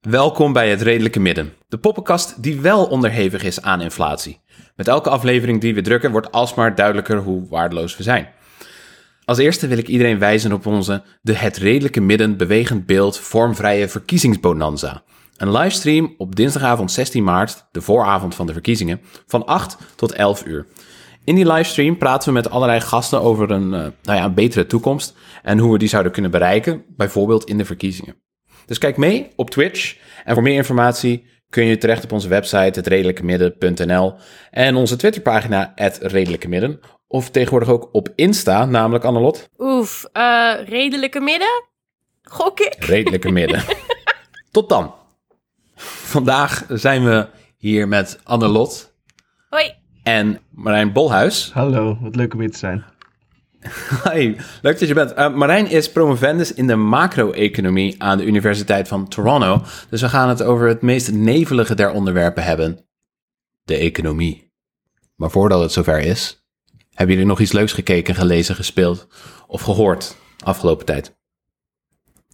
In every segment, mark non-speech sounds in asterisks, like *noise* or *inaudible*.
Welkom bij het Redelijke Midden, de poppenkast die wel onderhevig is aan inflatie. Met elke aflevering die we drukken wordt alsmaar duidelijker hoe waardeloos we zijn. Als eerste wil ik iedereen wijzen op onze de Het Redelijke Midden bewegend beeld vormvrije verkiezingsbonanza. Een livestream op dinsdagavond 16 maart, de vooravond van de verkiezingen, van 8 tot 11 uur. In die livestream praten we met allerlei gasten over een, eh, nou ja, een betere toekomst en hoe we die zouden kunnen bereiken, bijvoorbeeld in de verkiezingen. Dus kijk mee op Twitch. En voor meer informatie kun je terecht op onze website hetredelijkemidden.nl en onze Twitterpagina @redelijkemidden of tegenwoordig ook op Insta, namelijk Annelot, Oef, eh, redelijke midden? Gok ik. Redelijke Midden. *laughs* Tot dan. Vandaag zijn we hier met Annelot Hoi. en Marijn Bolhuis. Hallo, wat leuk om hier te zijn. Hoi, leuk dat je bent. Eh, Marijn is promovendus in de macro-economie aan de Universiteit van Toronto. Dus we gaan het over het meest nevelige der onderwerpen hebben: de economie. Maar voordat het zover is, hebben jullie nog iets leuks gekeken, gelezen, gespeeld of gehoord afgelopen tijd?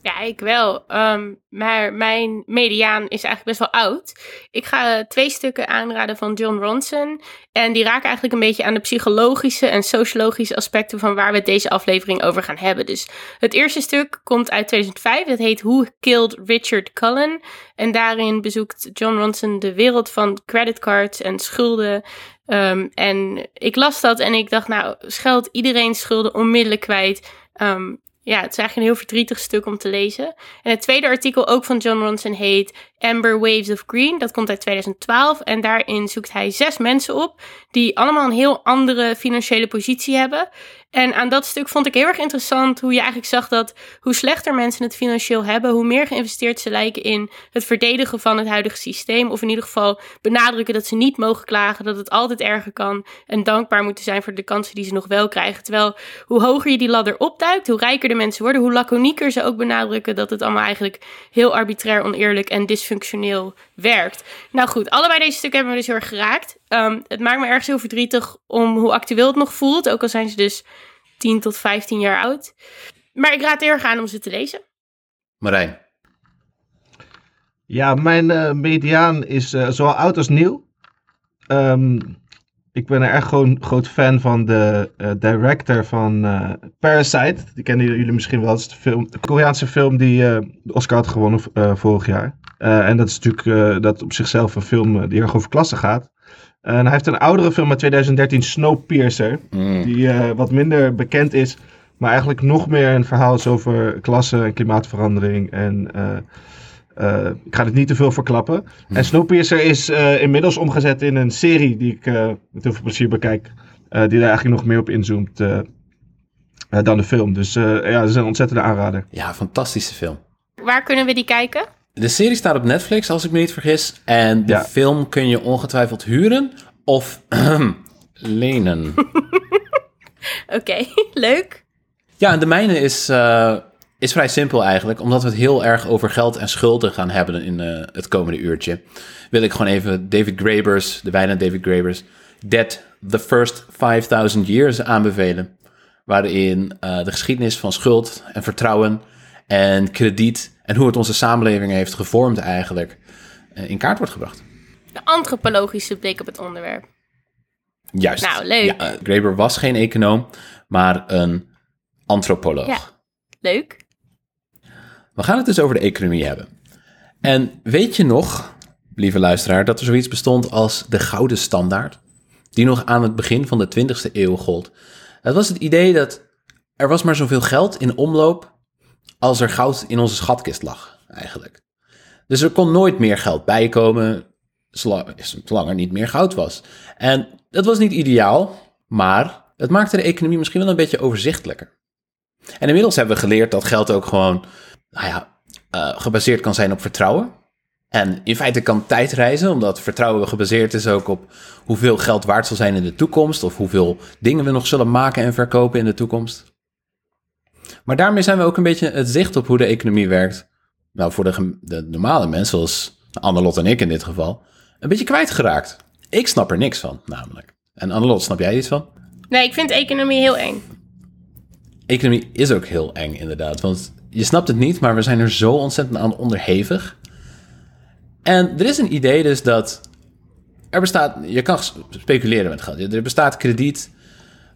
Ja, ik wel. Ehm, maar mijn mediaan is eigenlijk best wel oud. Ik ga twee stukken aanraden van John Ronson. En die raken eigenlijk een beetje aan de psychologische en sociologische aspecten van waar we deze aflevering over gaan hebben. Dus het eerste stuk komt uit 2005. Het heet Who Killed Richard Cullen? En daarin bezoekt John Ronson de wereld van creditcards en schulden. Ehm, en ik las dat en ik dacht, nou, scheld iedereen schulden onmiddellijk kwijt. Ehm, ja, het is eigenlijk een heel verdrietig stuk om te lezen. En het tweede artikel, ook van John Ronson, heet Amber Waves of Green. Dat komt uit 2012. En daarin zoekt hij zes mensen op die allemaal een heel andere financiële positie hebben. En aan dat stuk vond ik heel erg interessant hoe je eigenlijk zag dat hoe slechter mensen het financieel hebben, hoe meer geïnvesteerd ze lijken in het verdedigen van het huidige systeem. Of in ieder geval benadrukken dat ze niet mogen klagen, dat het altijd erger kan. En dankbaar moeten zijn voor de kansen die ze nog wel krijgen. Terwijl hoe hoger je die ladder opduikt, hoe rijker de mensen worden, hoe laconieker ze ook benadrukken dat het allemaal eigenlijk heel arbitrair, oneerlijk en dysfunctioneel werkt. Nou goed, allebei deze stukken hebben me dus heel erg geraakt. Ehm, het maakt me ergens heel verdrietig om hoe actueel het nog voelt, ook al zijn ze dus 10 tot 15 jaar oud. Maar ik raad heel erg aan om ze te lezen. Marijn. Ja, mijn eh, mediaan is eh, zowel oud als nieuw. Ehm, ik ben er echt gewoon groot fan van de eh, director van eh, Parasite. Die kennen jullie misschien wel. Dat is de, film, de Koreaanse film die eh, de Oscar had gewonnen vorig jaar. En dat is natuurlijk dat op zichzelf een film die erg over klassen gaat. en hij heeft een oudere film uit 2013, Snowpiercer. Mm. Die wat minder bekend is, maar eigenlijk nog meer een verhaal is over klasse en klimaatverandering. En eh, ik ga het niet te veel verklappen. En Snowpiercer is eh, inmiddels omgezet in een serie die ik eh, met heel veel plezier bekijk. eh, die daar eigenlijk nog meer op inzoomt dan de film. Dus eh, ja, dat is een ontzettende aanrader. Ja, fantastische film. Waar kunnen we die kijken? De serie staat op Netflix, als ik me niet vergis. En de Ja. film kun je ongetwijfeld huren of *clears throat* lenen. *laughs* Oké, *laughs* leuk. Ja, en de mijne is, eh, is vrij simpel eigenlijk. Omdat we het heel erg over geld en schulden gaan hebben in eh, het komende uurtje. Wil ik gewoon even David Graeber's, de bijna David Graeber's, Dead the First 5000 Years aanbevelen. Waarin eh, de geschiedenis van schuld en vertrouwen en krediet en hoe het onze samenleving heeft gevormd eigenlijk eh, in kaart wordt gebracht. De antropologische blik op het onderwerp. Juist. Nou, leuk. Ja, Graeber was geen econoom, maar een antropoloog. Ja. Leuk. We gaan het dus over de economie hebben. En weet je nog, lieve luisteraar, dat er zoiets bestond als de gouden standaard? Die nog aan het begin van de 20e eeuw gold. Het was het idee dat er was maar zoveel geld in omloop als er goud in onze schatkist lag, eigenlijk. Dus er kon nooit meer geld bijkomen, zolang, er niet meer goud was. En dat was niet ideaal, maar het maakte de economie misschien wel een beetje overzichtelijker. En inmiddels hebben we geleerd dat geld ook gewoon, nou ja, eh, gebaseerd kan zijn op vertrouwen. En in feite kan tijd reizen, omdat vertrouwen gebaseerd is ook op hoeveel geld waard zal zijn in de toekomst, of hoeveel dingen we nog zullen maken en verkopen in de toekomst. Maar daarmee zijn we ook een beetje het zicht op hoe de economie werkt nou voor de, de normale mensen, zoals Annelot en ik in dit geval, een beetje kwijtgeraakt. Ik snap er niks van, namelijk. En Annelot, snap jij iets van? Nee, ik vind economie heel eng. Economie is ook heel eng, inderdaad. Want je snapt het niet, maar we zijn er zo ontzettend aan onderhevig. En er is een idee dus dat er bestaat... Je kan speculeren met geld. Er bestaat krediet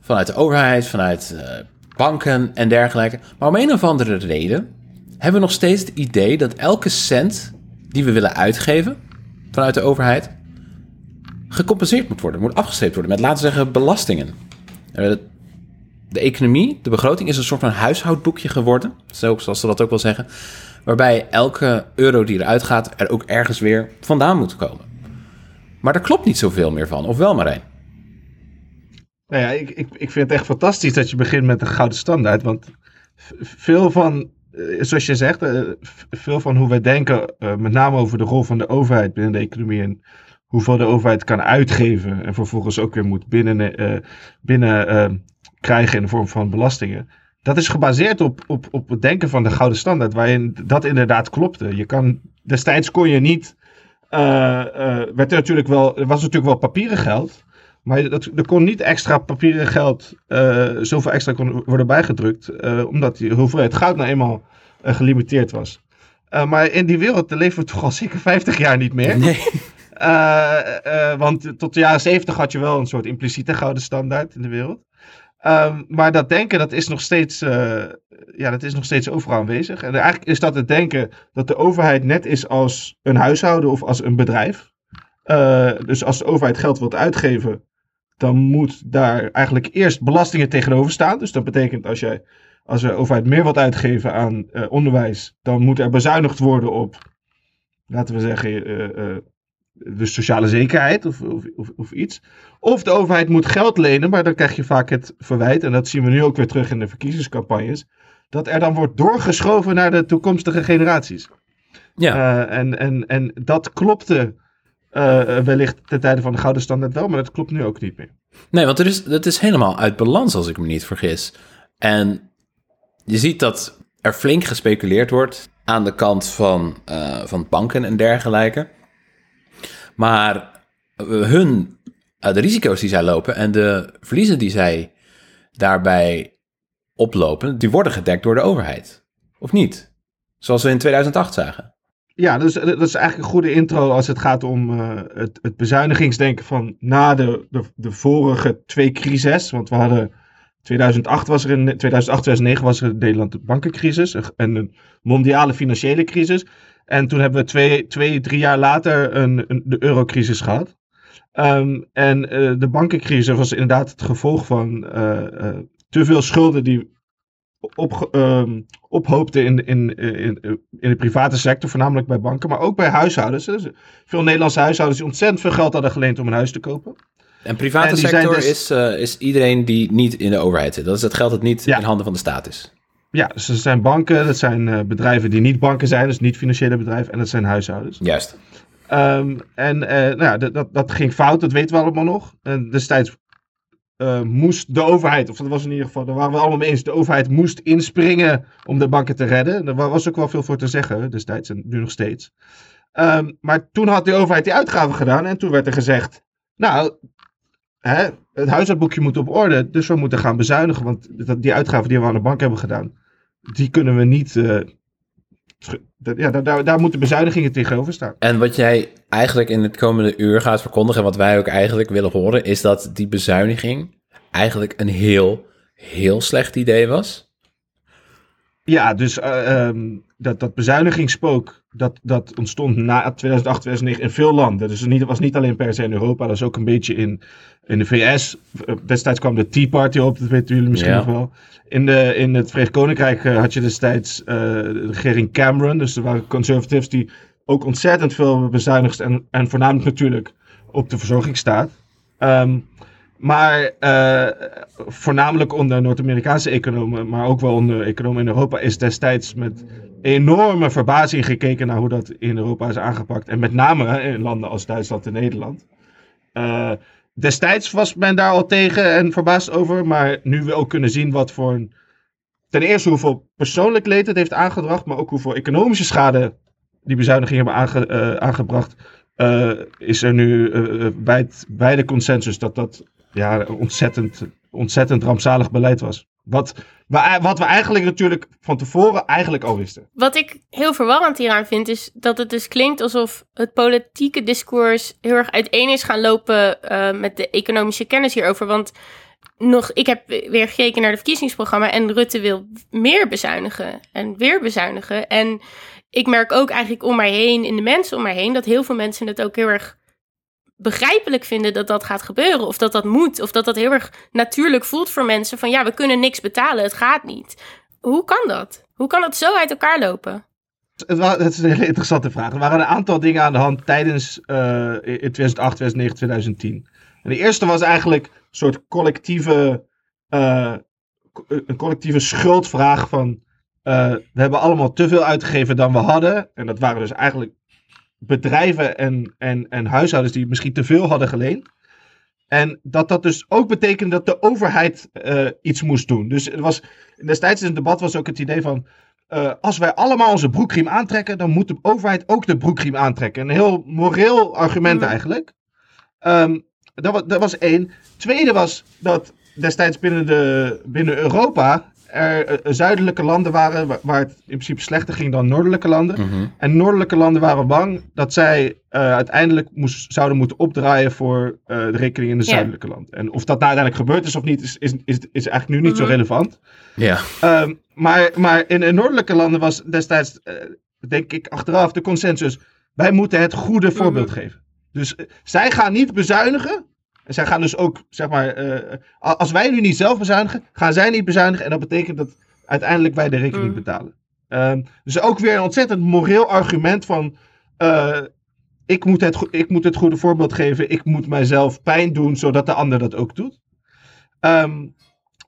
vanuit de overheid, vanuit eh, banken en dergelijke. Maar om een of andere reden hebben we nog steeds het idee dat elke cent die we willen uitgeven vanuit de overheid gecompenseerd moet worden, moet afgestreept worden met, laten we zeggen, belastingen. De economie, de begroting, is een soort van huishoudboekje geworden. Zo, zoals ze dat ook wel zeggen. Waarbij elke euro die eruit gaat, er ook ergens weer vandaan moet komen. Maar daar klopt niet zoveel meer van. Of wel, Marijn? Nou ja, ik, ik, ik vind het echt fantastisch dat je begint met de gouden standaard. Want veel van, eh, zoals je zegt, eh, veel van hoe wij denken, eh, met name over de rol van de overheid binnen de economie en hoeveel de overheid kan uitgeven en vervolgens ook weer moet binnen, binnen krijgen in de vorm van belastingen. Dat is gebaseerd op, op, op het denken van de gouden standaard, waarin dat inderdaad klopte. Je kan, destijds kon je niet, eh, werd er, natuurlijk wel, er was natuurlijk wel papieren geld, maar dat, er kon niet extra papieren geld, eh, zoveel extra kon worden bijgedrukt, omdat die hoeveelheid goud nou eenmaal gelimiteerd was. Maar in die wereld leven we toch al zeker 50 jaar niet meer. Nee. Want tot de jaren 70 had je wel een soort impliciete gouden standaard in de wereld. Ehm, maar dat denken, dat is nog steeds, eh, ja, dat is nog steeds overal aanwezig. En eigenlijk is dat het denken dat de overheid net is als een huishouden of als een bedrijf. Eh, dus als de overheid geld wilt uitgeven, dan moet daar eigenlijk eerst belastingen tegenover staan. Dus dat betekent als, jij, als de overheid meer wilt uitgeven aan eh, onderwijs, dan moet er bezuinigd worden op, laten we zeggen, de sociale zekerheid of, of, of, of iets. Of de overheid moet geld lenen, maar dan krijg je vaak het verwijt, en dat zien we nu ook weer terug in de verkiezingscampagnes, dat er dan wordt doorgeschoven naar de toekomstige generaties. Ja. Eh, en, en, en dat klopte eh, wellicht ten tijde van de Gouden Standaard wel, maar dat klopt nu ook niet meer. Nee, want er is, het is helemaal uit balans, als ik me niet vergis. En je ziet dat er flink gespeculeerd wordt aan de kant van, eh, van banken en dergelijke. Maar eh, hun, eh, de risico's die zij lopen en de verliezen die zij daarbij oplopen, die worden gedekt door de overheid. Of niet? Zoals we in 2008 zagen. Ja, dus dat is eigenlijk een goede intro als het gaat om eh, het, het bezuinigingsdenken van na de, de, vorige twee crises. Want we hadden 2008 was er in 2008, 2009 was er de bankencrisis en een mondiale financiële crisis. En toen hebben we twee, twee drie jaar later een, een, de eurocrisis gehad. Ehm, en eh, de bankencrisis was inderdaad het gevolg van eh, eh, te veel schulden die op, ehm, ophoopten in, in, in, in de private sector, voornamelijk bij banken, maar ook bij huishoudens. Dus veel Nederlandse huishoudens die ontzettend veel geld hadden geleend om een huis te kopen. En private En sector dus- is, is iedereen die niet in de overheid zit. Dat is het geld dat niet Ja. in handen van de staat is. Ja, dus dat zijn banken, dat zijn eh, bedrijven die niet banken zijn, dus niet financiële bedrijven, en dat zijn huishoudens. Juist. Ehm, en eh, nou ja, dat, dat, ging fout, dat weten we allemaal nog. En destijds eh, moest de overheid, of dat was in ieder geval, daar waren we allemaal mee eens, de overheid moest inspringen om de banken te redden. Daar was ook wel veel voor te zeggen destijds en nu nog steeds. Ehm, maar toen had de overheid die uitgaven gedaan en toen werd er gezegd, nou, hè, het huishoudboekje moet op orde, dus we moeten gaan bezuinigen, want die uitgaven die we aan de bank hebben gedaan, die kunnen we niet... eh, ja, daar, daar, daar moeten bezuinigingen tegenover staan. En wat jij eigenlijk in het komende uur gaat verkondigen, en wat wij ook eigenlijk willen horen, is dat die bezuiniging eigenlijk een heel, heel slecht idee was. Ja, dus ehm, dat, dat bezuinigingsspook, dat, dat ontstond na 2008, 2009 in veel landen. Dus het was niet alleen per se in Europa, dat is ook een beetje in, in de VS. Eh, Destijds kwam de Tea Party op, dat weten jullie misschien Ja. nog wel. In, de, in het Verenigd Koninkrijk eh, had je destijds eh, de regering Cameron. Dus er waren conservatives die ook ontzettend veel bezuinigd. En, en voornamelijk natuurlijk op de verzorgingsstaat. Ehm, maar voornamelijk onder Noord-Amerikaanse economen, maar ook wel onder economen in Europa, is destijds met enorme verbazing gekeken naar hoe dat in Europa is aangepakt. En met name in landen als Duitsland en Nederland. Eh, destijds was men daar al tegen en verbaasd over, maar nu we ook kunnen zien wat voor een ten eerste hoeveel persoonlijk leed het heeft aangebracht, maar ook hoeveel economische schade die bezuinigingen hebben eh, aangebracht, eh, is er nu bij, bij de consensus dat dat ja, ontzettend, ontzettend rampzalig beleid was. Wat, we- wat we eigenlijk natuurlijk van tevoren eigenlijk al wisten. Wat ik heel verwarrend hieraan vind, is dat het dus klinkt alsof het politieke discours heel erg uiteen is gaan lopen eh, met de economische kennis hierover. Want nog, ik heb weer gekeken naar het verkiezingsprogramma en Rutte wil meer bezuinigen en weer bezuinigen. En ik merk ook eigenlijk om mij heen, in de mensen om mij heen, dat heel veel mensen het ook heel erg begrijpelijk vinden dat dat gaat gebeuren. Of dat dat moet. Of dat dat heel erg natuurlijk voelt voor mensen. Van ja, we kunnen niks betalen. Het gaat niet. Hoe kan dat? Hoe kan dat zo uit elkaar lopen? Het is een hele interessante vraag. Er waren een aantal dingen aan de hand tijdens eh, in 2008, 2009, 2010. En de eerste was eigenlijk een soort collectieve, eh, co- een collectieve schuldvraag van eh, we hebben allemaal te veel uitgegeven dan we hadden. En dat waren dus eigenlijk bedrijven en, en, en huishoudens die misschien te veel hadden geleend. En dat dat dus ook betekende dat de overheid eh, iets moest doen. Dus er was, destijds in het debat was ook het idee van eh, als wij allemaal onze broekriem aantrekken, dan moet de overheid ook de broekriem aantrekken. Een heel moreel argument eigenlijk. Ehm, dat, was, dat was één. Tweede was dat destijds binnen, de, binnen Europa er eh, zuidelijke landen waren waar, waar het in principe slechter ging dan noordelijke landen. Mhm. En noordelijke landen waren bang dat zij eh, uiteindelijk moest, zouden moeten opdraaien voor eh, de rekening in de zuidelijke landen. En of dat nou uiteindelijk gebeurd is of niet, is, is, is, is eigenlijk nu niet zo Mhm. relevant. Ja. Ehm, maar, maar in de noordelijke landen was destijds, eh, denk ik, achteraf de consensus. Wij moeten het goede voorbeeld Mhm. geven. Dus eh, zij gaan niet bezuinigen. En zij gaan dus ook, zeg maar, eh, als wij nu niet zelf bezuinigen, gaan zij niet bezuinigen. En dat betekent dat uiteindelijk wij de rekening Mhm. betalen. Ehm, dus ook weer een ontzettend moreel argument van. eh, ik, moet het, ik moet het goede voorbeeld geven. Ik moet mijzelf pijn doen, zodat de ander dat ook doet. Ehm,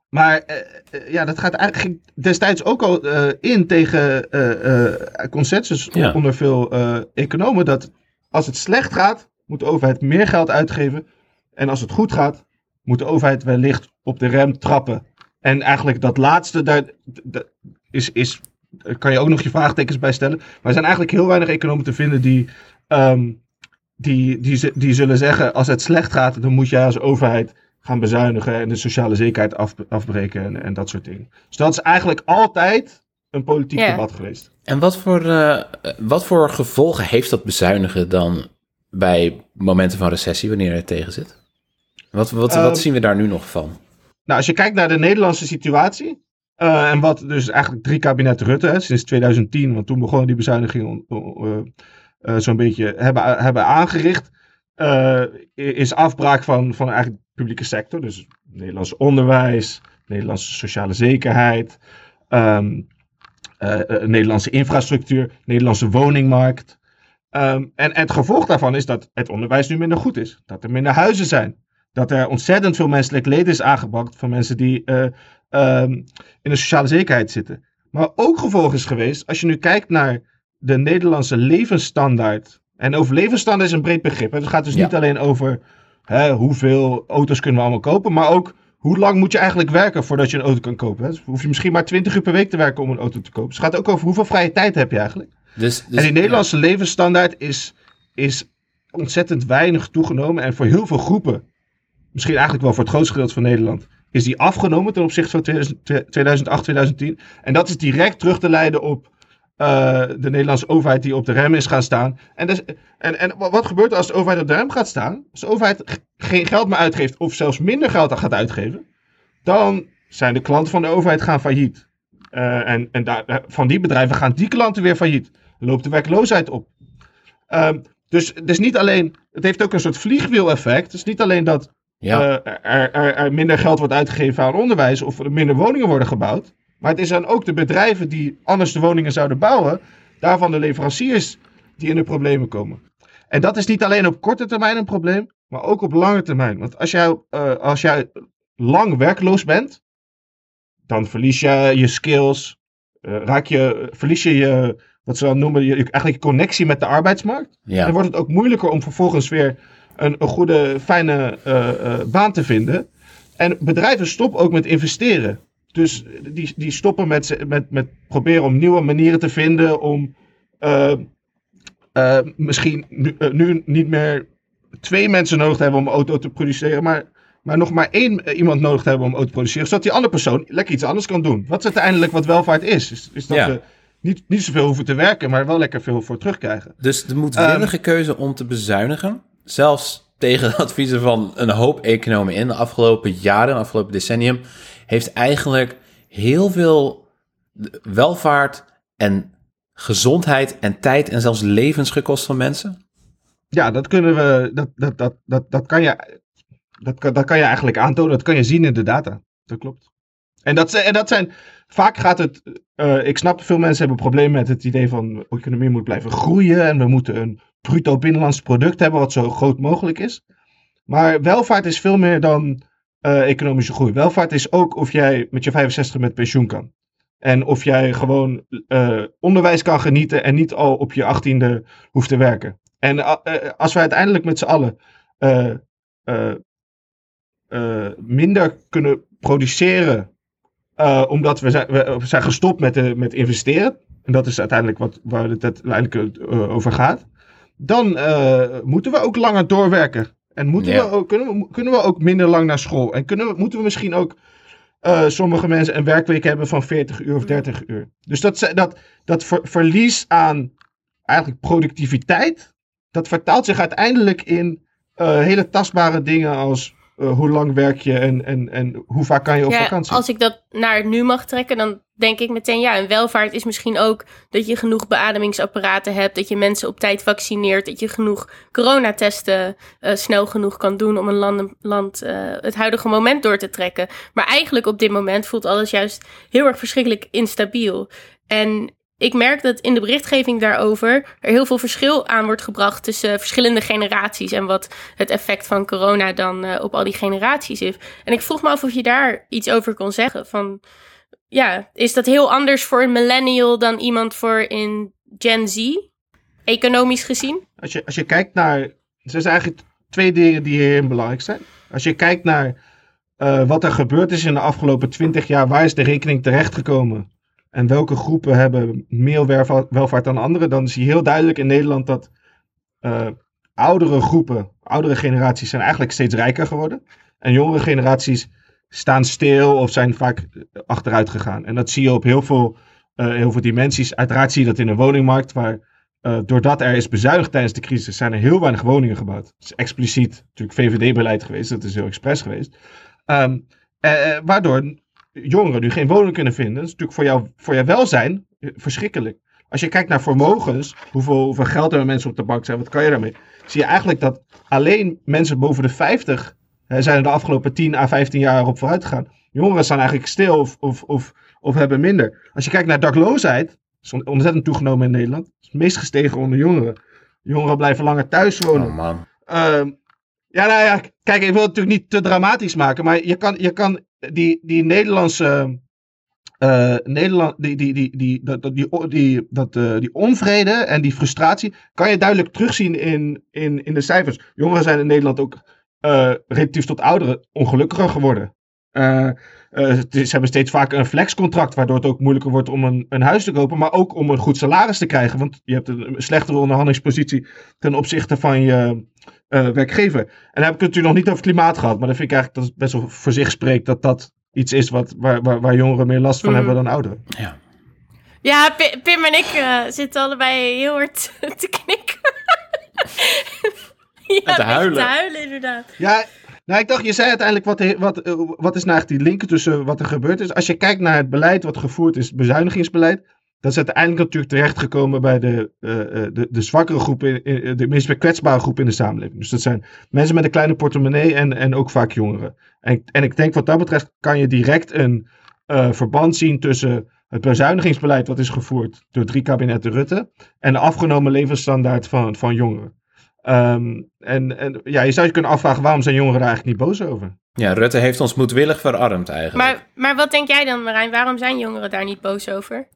maar eh, ja, dat gaat eigenlijk destijds ook al in tegen eh, consensus Ja. onder veel economen. Dat als het slecht gaat, moet de overheid meer geld uitgeven. En als het goed gaat, moet de overheid wellicht op de rem trappen. En eigenlijk dat laatste, daar is, is, daar kan je ook nog je vraagtekens bij stellen. Maar er zijn eigenlijk heel weinig economen te vinden die, ehm, die, die, die zullen zeggen: als het slecht gaat, dan moet jij als overheid gaan bezuinigen en de sociale zekerheid af, afbreken en, en dat soort dingen. Dus dat is eigenlijk altijd een politiek debat geweest. En wat voor, eh, wat voor gevolgen heeft dat bezuinigen dan bij momenten van recessie, wanneer het tegen zit? Wat, wat, Ehm, wat zien we daar nu nog van? Nou, als je kijkt naar de Nederlandse situatie. eh, en wat dus eigenlijk drie kabinetten Rutte, hè, sinds 2010, want toen begonnen die bezuinigingen eh, zo'n beetje hebben, hebben aangericht. is afbraak van, van eigenlijk de publieke sector. Dus Nederlands onderwijs, Nederlandse sociale zekerheid, ehm, eh, eh, Nederlandse infrastructuur, Nederlandse woningmarkt. Ehm, en het gevolg daarvan is dat het onderwijs nu minder goed is. Dat er minder huizen zijn. Dat er ontzettend veel menselijk leed is aangebracht van mensen die eh, ehm, in de sociale zekerheid zitten. Maar ook gevolg is geweest, als je nu kijkt naar de Nederlandse levensstandaard. En over levensstandaard is een breed begrip. hè. Het gaat dus Ja. niet alleen over hè, hoeveel auto's kunnen we allemaal kopen, maar ook hoe lang moet je eigenlijk werken voordat je een auto kan kopen. Hè? Dus hoef je misschien maar 20 uur per week te werken om een auto te kopen. Dus het gaat ook over hoeveel vrije tijd heb je eigenlijk. Dus, dus, en die Nederlandse levensstandaard is, is ontzettend weinig toegenomen. En voor heel veel groepen, misschien eigenlijk wel voor het grootste gedeelte van Nederland, is die afgenomen ten opzichte van 2000 2008, 2010. En dat is direct terug te leiden op eh, de Nederlandse overheid die op de rem is gaan staan. En, dus, en, en wa- wat gebeurt er als de overheid op de rem gaat staan? Als de overheid geen geld meer uitgeeft of zelfs minder geld gaat uitgeven, dan zijn de klanten van de overheid gaan failliet. Eh, en en daar, daar- van die bedrijven gaan die klanten weer failliet. Loopt de werkloosheid op. Ehm, dus het is niet alleen, het heeft ook een soort vliegwiel-effect. Het is niet alleen dat ja. eh, er, er, er minder geld wordt uitgegeven aan onderwijs of er minder woningen worden gebouwd. Maar het is dan ook de bedrijven die anders de woningen zouden bouwen, daarvan de leveranciers die in de problemen komen. En dat is niet alleen op korte termijn een probleem, maar ook op lange termijn. Want als jij, eh, als jij lang werkloos bent, dan verlies je je skills, eh, raak je, verlies je je, wat ze dan noemen, je, eigenlijk je connectie met de arbeidsmarkt. ja. Dan wordt het ook moeilijker om vervolgens weer een, een goede, fijne eh, eh, baan te vinden. En bedrijven stoppen ook met investeren. Dus die, die stoppen met, met, met proberen om nieuwe manieren te vinden om eh, misschien nu, nu niet meer twee mensen nodig te hebben om een auto te produceren, maar, maar nog maar één iemand nodig te hebben om een auto te produceren, zodat die andere persoon lekker iets anders kan doen. Wat is uiteindelijk wat welvaart is? Is, is dat Ja. we niet, niet zoveel hoeven te werken, maar wel lekker veel voor terugkrijgen. Dus de moedwillige keuze om te bezuinigen, zelfs tegen de adviezen van een hoop economen in de afgelopen jaren, de afgelopen decennium, heeft eigenlijk heel veel welvaart en gezondheid en tijd en zelfs levens gekost van mensen. Ja, dat kunnen we, dat, dat, dat, dat, dat, kan je, dat, dat kan je eigenlijk aantonen. Dat kan je zien in de data. Dat klopt. En dat, en dat zijn, vaak gaat het, eh, ik snap veel mensen hebben problemen met het idee van economie moet blijven groeien en we moeten een bruto binnenlands product hebben wat zo groot mogelijk is. Maar welvaart is veel meer dan eh, economische groei. Welvaart is ook of jij met je 65 met pensioen kan. En of jij gewoon eh, onderwijs kan genieten en niet al op je 18e hoeft te werken. En eh, als we uiteindelijk met z'n allen minder kunnen produceren, omdat we zijn, we zijn gestopt met, met investeren, en dat is uiteindelijk wat, waar het uiteindelijk over gaat, dan eh, moeten we ook langer doorwerken. En moeten Ja. we ook, kunnen, we, kunnen we ook minder lang naar school. En kunnen we, moeten we misschien ook eh, sommige mensen een werkweek hebben van 40 uur of 30 uur. Dus dat, dat, dat ver- verlies aan eigenlijk productiviteit, dat vertaalt zich uiteindelijk in eh, hele tastbare dingen als eh, hoe lang werk je en, en, en hoe vaak kan je op Ja, vakantie. als ik dat naar het nu mag trekken, dan denk ik meteen ja, een welvaart is misschien ook dat je genoeg beademingsapparaten hebt, dat je mensen op tijd vaccineert, dat je genoeg coronatesten eh, snel genoeg kan doen om een land, land eh, het huidige moment door te trekken. Maar eigenlijk op dit moment voelt alles juist heel erg verschrikkelijk instabiel. En ik merk dat in de berichtgeving daarover er heel veel verschil aan wordt gebracht tussen verschillende generaties en wat het effect van corona dan eh, op al die generaties is. En ik vroeg me af of je daar iets over kon zeggen. Van, ja, is dat heel anders voor een millennial dan iemand voor in Gen Z? Economisch gezien? Als je, als je kijkt naar. Er zijn eigenlijk twee dingen die hierin belangrijk zijn. Als je kijkt naar eh, wat er gebeurd is in de afgelopen twintig jaar, waar is de rekening terechtgekomen? En welke groepen hebben meer welva- welvaart dan anderen? Dan zie je heel duidelijk in Nederland dat eh, oudere groepen, oudere generaties zijn eigenlijk steeds rijker geworden. En jongere generaties staan stil of zijn vaak achteruit gegaan. En dat zie je op heel veel, eh, heel veel dimensies. Uiteraard zie je dat in de woningmarkt, waar eh, doordat er is bezuinigd tijdens de crisis, zijn er heel weinig woningen gebouwd. Het is expliciet natuurlijk VVD-beleid geweest, dat is heel expres geweest. Ehm, eh, eh, waardoor jongeren nu geen woning kunnen vinden. Dat is natuurlijk voor, jou, voor jouw welzijn eh, verschrikkelijk. Als je kijkt naar vermogens, hoeveel, hoeveel geld er mensen op de bank zijn, wat kan je daarmee? Zie je eigenlijk dat alleen mensen boven de 50 eh, zijn er de afgelopen 10 à 15 jaar op vooruit gegaan. Jongeren staan eigenlijk stil of, of, of, of hebben minder. Als je kijkt naar dakloosheid, is on- ontzettend toegenomen in Nederland. Het is het meest gestegen onder jongeren. Jongeren blijven langer thuis wonen. Oh man. Ehm, ja, nou ja, kijk, ik wil het natuurlijk niet te dramatisch maken, maar je kan, je kan die, die Nederlandse. eh, Nederland, die, die, die, die, dat, die, eh, die onvrede en die frustratie kan je duidelijk terugzien in, in, in de cijfers. Jongeren zijn in Nederland ook eh, relatief tot ouderen ongelukkiger geworden. Eh, eh, ze hebben steeds vaker een flexcontract, waardoor het ook moeilijker wordt om een, een huis te kopen, maar ook om een goed salaris te krijgen. Want je hebt een slechtere onderhandelingspositie ten opzichte van je eh, werkgever. En dan heb ik het natuurlijk nog niet over klimaat gehad, maar dan vind ik eigenlijk dat het best wel voor zich spreekt dat dat iets is wat, waar, waar, waar jongeren meer last van Mhm. hebben dan ouderen. Ja. Ja, Pi- Pim en ik eh, zitten allebei heel hard *laughs* te knikken. *laughs* ja, te beetje huilen. te huilen, inderdaad. Ja, nou ik dacht, je zei uiteindelijk wat, wat, eh, wat is nou echt die link tussen wat er gebeurd is. Als je kijkt naar het beleid wat gevoerd is, het bezuinigingsbeleid, dat is uiteindelijk natuurlijk terechtgekomen bij de, eh, eh, de, de zwakkere groepen, de meest kwetsbare groepen in de samenleving. Dus dat zijn mensen met een kleine portemonnee en, en ook vaak jongeren. En, en ik denk wat dat betreft kan je direct een verband zien tussen het bezuinigingsbeleid wat is gevoerd door drie kabinetten Rutte en de afgenomen levensstandaard van, van jongeren. Ehm, en, en ja, je zou je kunnen afvragen waarom zijn jongeren daar eigenlijk niet boos over? ja, Rutte heeft ons moedwillig verarmd eigenlijk. Maar, maar wat denk jij dan, Marijn? Waarom zijn jongeren daar niet boos over?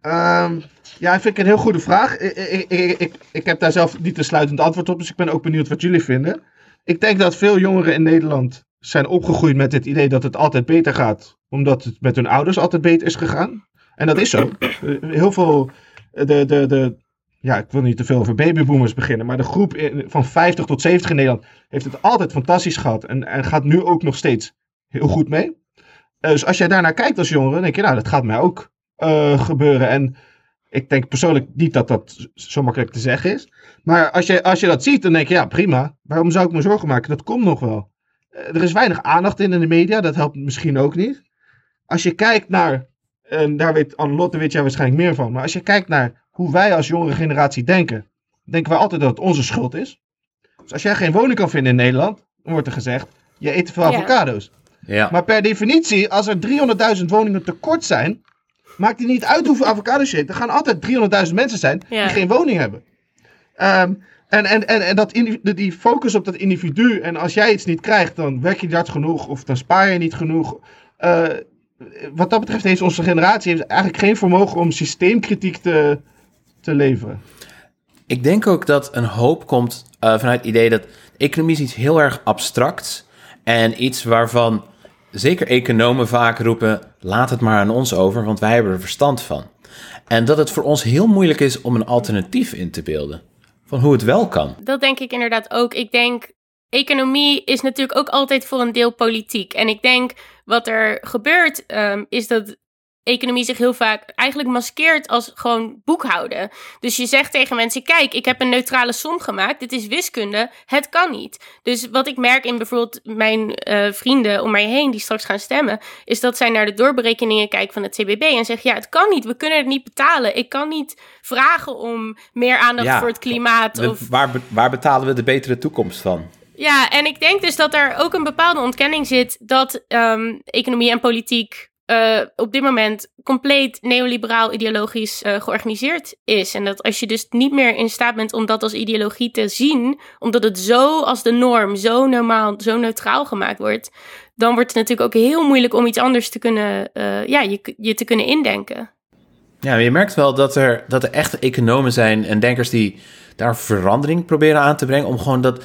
Ehm, ja, vind ik een heel goede vraag. Ik, ik, ik, ik, ik heb daar zelf niet een sluitend antwoord op, dus ik ben ook benieuwd wat jullie vinden. Ik denk dat veel jongeren in Nederland zijn opgegroeid met het idee dat het altijd beter gaat, omdat het met hun ouders altijd beter is gegaan. En dat is zo. Eh, Heel veel, de, de, de, ja, ik wil niet te veel over babyboomers beginnen, maar de groep van 50 tot 70 in Nederland heeft het altijd fantastisch gehad en, en gaat nu ook nog steeds heel goed mee. Eh, dus als jij daarnaar kijkt als jongere, dan denk je, nou, dat gaat mij ook eh, gebeuren. En ik denk persoonlijk niet dat dat zo makkelijk te zeggen is. Maar als je, als je dat ziet, dan denk je, ja, prima. Waarom zou ik me zorgen maken? Dat komt nog wel. Eh, er is weinig aandacht in in de media, dat helpt misschien ook niet. Als je kijkt naar, en daar weet Anne-Lotte weet jij waarschijnlijk meer van, maar als je kijkt naar hoe wij als jongere generatie denken, denken wij altijd dat het onze schuld is. Dus als jij geen woning kan vinden in Nederland, dan wordt er gezegd, je eet te veel Ja. avocado's. Ja. Maar per definitie, als er 300.000 woningen tekort zijn, maakt het niet uit hoeveel avocados je eet. Er gaan altijd 300.000 mensen zijn Ja. die geen woning hebben. Ehm, en en, en, en dat die focus op dat individu. En als jij iets niet krijgt, dan werk je niet hard genoeg. Of dan spaar je niet genoeg. Eh, wat dat betreft heeft onze generatie heeft eigenlijk geen vermogen om systeemkritiek te, te leveren. Ik denk ook dat een hoop komt eh, vanuit het idee dat economie is iets heel erg abstracts en iets waarvan zeker economen vaak roepen: laat het maar aan ons over, want wij hebben er verstand van. En dat het voor ons heel moeilijk is om een alternatief in te beelden van hoe het wel kan. Dat denk ik inderdaad ook. Ik denk, economie is natuurlijk ook altijd voor een deel politiek. En ik denk, wat er gebeurt, ehm, is dat economie zich heel vaak eigenlijk maskeert als gewoon boekhouden. Dus je zegt tegen mensen, kijk, ik heb een neutrale som gemaakt. Dit is wiskunde. Het kan niet. Dus wat ik merk in bijvoorbeeld mijn eh, vrienden om mij heen die straks gaan stemmen, is dat zij naar de doorberekeningen kijken van het CBB en zeggen, ja, het kan niet. We kunnen het niet betalen. Ik kan niet vragen om meer aandacht Ja, voor het klimaat. We- of waar, waar betalen we de betere toekomst van? ja, en ik denk dus dat er ook een bepaalde ontkenning zit dat ehm, economie en politiek eh, op dit moment compleet neoliberaal ideologisch eh, georganiseerd is. En dat als je dus niet meer in staat bent om dat als ideologie te zien, omdat het zo als de norm, zo normaal, zo neutraal gemaakt wordt, dan wordt het natuurlijk ook heel moeilijk om iets anders te kunnen, eh, ja, je, je te kunnen indenken. Ja, je merkt wel dat er, dat er echte economen zijn en denkers die daar verandering proberen aan te brengen. Om gewoon dat,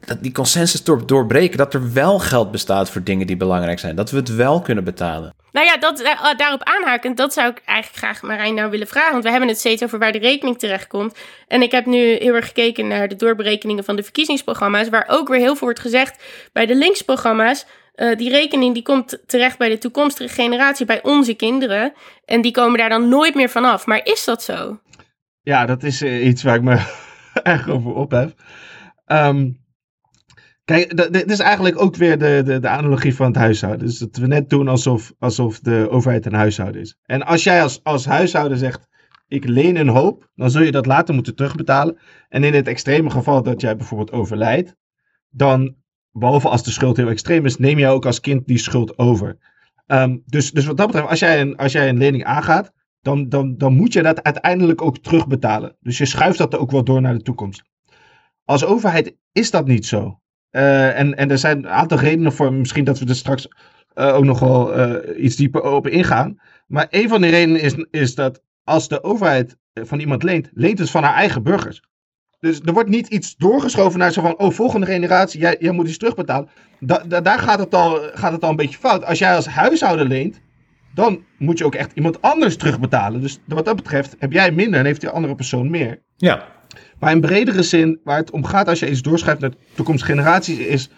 dat die consensus door, doorbreken. Dat er wel geld bestaat voor dingen die belangrijk zijn. Dat we het wel kunnen betalen. Nou ja, dat, eh, daarop aanhakend, dat zou ik eigenlijk graag Marijn nou willen vragen. Want we hebben het steeds over waar de rekening terechtkomt. En ik heb nu heel erg gekeken naar de doorberekeningen van de verkiezingsprogramma's. Waar ook weer heel veel wordt gezegd bij de linksprogramma's. eh, die rekening die komt terecht bij de toekomstige generatie, bij onze kinderen. En die komen daar dan nooit meer vanaf. Maar is dat zo? Ja, dat is eh, iets waar ik me *laughs* erg over ophef. Ehm kijk, d- dit is eigenlijk ook weer de, de, de analogie van het huishouden. Dus dat we net doen alsof, alsof de overheid een huishouden is. En als jij als, als huishouden zegt, ik leen een hoop, dan zul je dat later moeten terugbetalen. En in het extreme geval dat jij bijvoorbeeld overlijdt, dan, behalve als de schuld heel extreem is, neem jij ook als kind die schuld over. Ehm, dus, dus wat dat betreft, als jij een, als jij een lening aangaat, dan, dan, dan moet je dat uiteindelijk ook terugbetalen. Dus je schuift dat ook wel door naar de toekomst. Als overheid is dat niet zo. Eh, en, en er zijn een aantal redenen voor, misschien dat we er straks eh, ook nog wel eh, iets dieper op ingaan. Maar een van de redenen is, is dat als de overheid van iemand leent, leent het van haar eigen burgers. Dus er wordt niet iets doorgeschoven naar zo van, oh, volgende generatie, jij, jij moet iets terugbetalen. Da, da- daar gaat het, al, gaat het al een beetje fout. Als jij als huishouden leent, dan moet je ook echt iemand anders terugbetalen. Dus wat dat betreft heb jij minder en heeft die andere persoon meer. Ja, Maar in bredere zin, waar het om gaat als je iets doorschuift naar toekomstige generaties, is: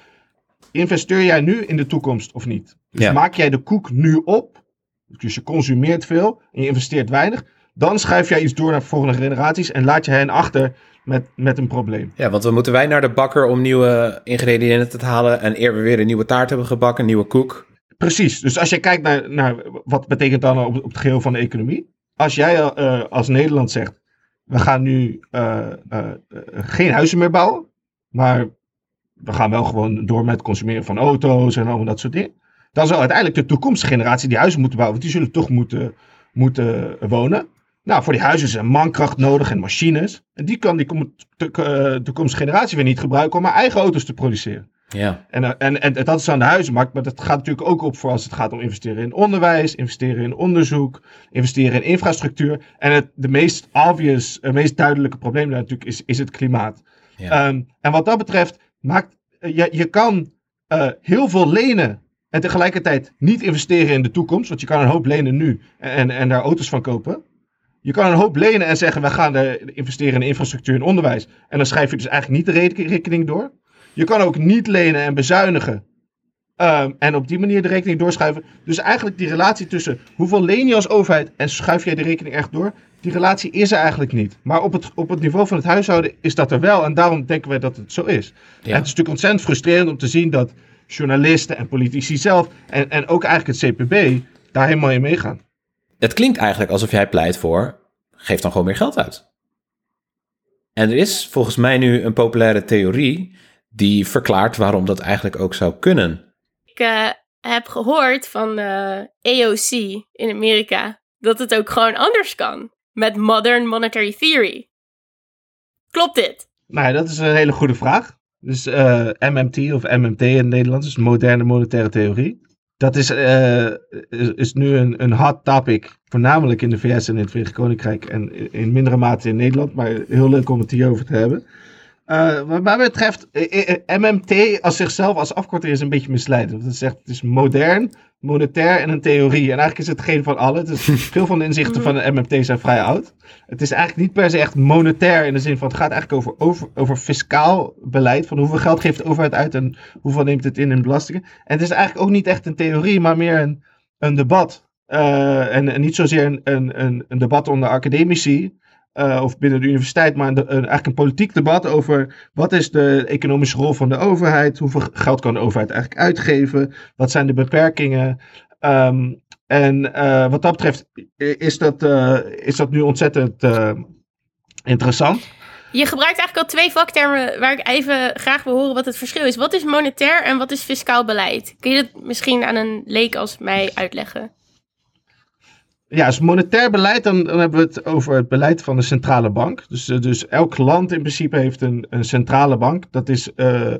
investeer jij nu in de toekomst of niet? Dus Ja. maak jij de koek nu op, dus je consumeert veel en je investeert weinig, dan schuif jij iets door naar volgende generaties en laat je hen achter met, met een probleem. ja, want dan moeten wij naar de bakker om nieuwe ingrediënten te halen. En eer we weer een nieuwe taart hebben gebakken, een nieuwe koek. Precies. Dus als je kijkt naar, naar wat betekent dan op, op het geheel van de economie. Als jij eh, als Nederland zegt, we gaan nu eh, eh, eh, geen huizen meer bouwen, maar we gaan wel gewoon door met consumeren van auto's en allemaal dat soort dingen. Dan zal uiteindelijk de toekomstige generatie die huizen moeten bouwen, want die zullen toch moeten, moeten wonen. Nou, voor die huizen is er mankracht nodig en machines. En die kan die toekomstige generatie weer niet gebruiken om haar eigen auto's te produceren. Ja, En, eh, en, en dat is aan de huizenmarkt, maar dat gaat natuurlijk ook op voor als het gaat om investeren in onderwijs, investeren in onderzoek, investeren in infrastructuur. En het de meest obvious, het meest duidelijke probleem daar natuurlijk is, is het klimaat. ja. Ehm, en wat dat betreft, maakt, je, je kan eh, heel veel lenen en tegelijkertijd niet investeren in de toekomst. Want je kan een hoop lenen nu en, en daar auto's van kopen. Je kan een hoop lenen en zeggen, we gaan er investeren in infrastructuur en onderwijs. En dan schrijf je dus eigenlijk niet de reken- rekening door. Je kan ook niet lenen en bezuinigen. ehm, en op die manier de rekening doorschuiven. Dus eigenlijk die relatie tussen hoeveel leen je als overheid en schuif jij de rekening echt door. Die relatie is er eigenlijk niet. Maar op het, op het niveau van het huishouden is dat er wel. En daarom denken wij dat het zo is. En het is natuurlijk ontzettend frustrerend om te zien dat journalisten en politici zelf. En, en ook eigenlijk het CPB daar helemaal in meegaan. Het klinkt eigenlijk alsof jij pleit voor, geef dan gewoon meer geld uit. En er is volgens mij nu een populaire theorie die verklaart waarom dat eigenlijk ook zou kunnen. Ik eh, heb gehoord van eh, AOC in Amerika dat het ook gewoon anders kan. Met Modern Monetary Theory. Klopt dit? Nou, ja, dat is een hele goede vraag. Dus eh, MMT of MMT in het Nederlands, dus moderne monetaire theorie. Dat is, eh, is, is nu een, een hot topic, voornamelijk in de VS en in het Verenigd Koninkrijk en in mindere mate in Nederland, maar heel leuk om het hierover te hebben. Eh, wat mij betreft, eh, eh, MMT als zichzelf als afkorting is een beetje misleidend. Want het zegt, het is modern, monetair en een theorie. En eigenlijk is het geen van alle. Dus *laughs* veel van de inzichten van de MMT zijn vrij oud. Het is eigenlijk niet per se echt monetair in de zin van het gaat eigenlijk over, over, over fiscaal beleid. Van hoeveel geld geeft de overheid uit en hoeveel neemt het in in belastingen. En het is eigenlijk ook niet echt een theorie, maar meer een, een debat. En, en niet zozeer een, een, een debat onder academici. Eh, of binnen de universiteit, maar een- eigenlijk een politiek debat over wat is de economische rol van de overheid, hoeveel geld kan de overheid eigenlijk uitgeven, wat zijn de beperkingen. Ehm, en eh, wat dat betreft is dat, eh, is dat nu ontzettend eh, interessant. Je gebruikt eigenlijk al twee vaktermen waar ik even graag wil horen wat het verschil is. Wat is monetair en wat is fiscaal beleid? Kun je dat misschien aan een leek als mij uitleggen? Ja, dus monetair beleid, dan, dan hebben we het over het beleid van de centrale bank. Dus, eh, dus elk land in principe heeft een, een centrale bank. Dat is eh, eh,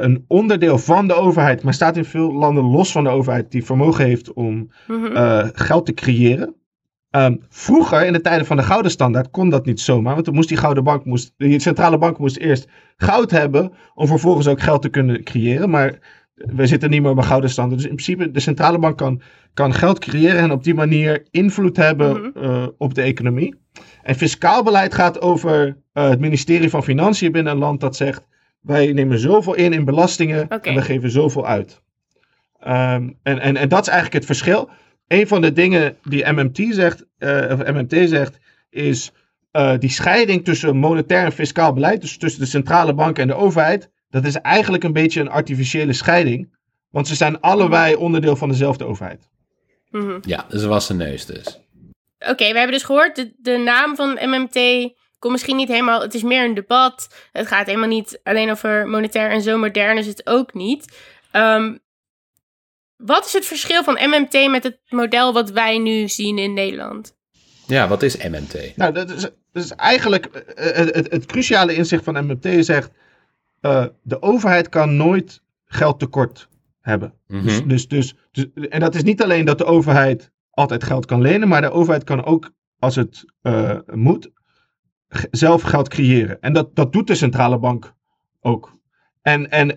een onderdeel van de overheid, maar staat in veel landen los van de overheid, die vermogen heeft om Mhm. geld te creëren. Ehm, vroeger, in de tijden van de gouden standaard, kon dat niet zomaar. Want dan moest die gouden bank, moest, die centrale bank moest eerst goud hebben. om vervolgens ook geld te kunnen creëren. Maar we zitten niet meer bij gouden standaard. Dus in principe, de centrale bank kan, kan geld creëren. en op die manier invloed hebben Mhm. eh, op de economie. En fiscaal beleid gaat over eh, het ministerie van Financiën binnen een land dat zegt. Wij nemen zoveel in in belastingen en we geven zoveel uit. Ehm, en, en, en dat is eigenlijk het verschil een van de dingen die MMT zegt, eh, of MMT zegt, is die scheiding tussen monetair en fiscaal beleid, dus tussen de centrale bank en de overheid, dat is eigenlijk een beetje een artificiële scheiding. Want ze zijn allebei onderdeel van dezelfde overheid. Mhm. Ja, dus was een neus dus. Oké, we hebben dus gehoord, de, de naam van MMT komt misschien niet helemaal... Het is meer een debat. Het gaat helemaal niet alleen over monetair en zo modern is het ook niet. Ehm, wat is het verschil van MMT met het model wat wij nu zien in Nederland? Ja, wat is MMT? Nou, dat is, dat is eigenlijk eh, het, het, het cruciale inzicht van MMT zegt, eh, de overheid kan nooit geld tekort hebben. Mhm. Dus, dus, dus, dus- en dat is niet alleen dat de overheid altijd geld kan lenen, maar de overheid kan ook, als het eh, moet, zelf geld creëren. En dat, dat doet de centrale bank ook. En, en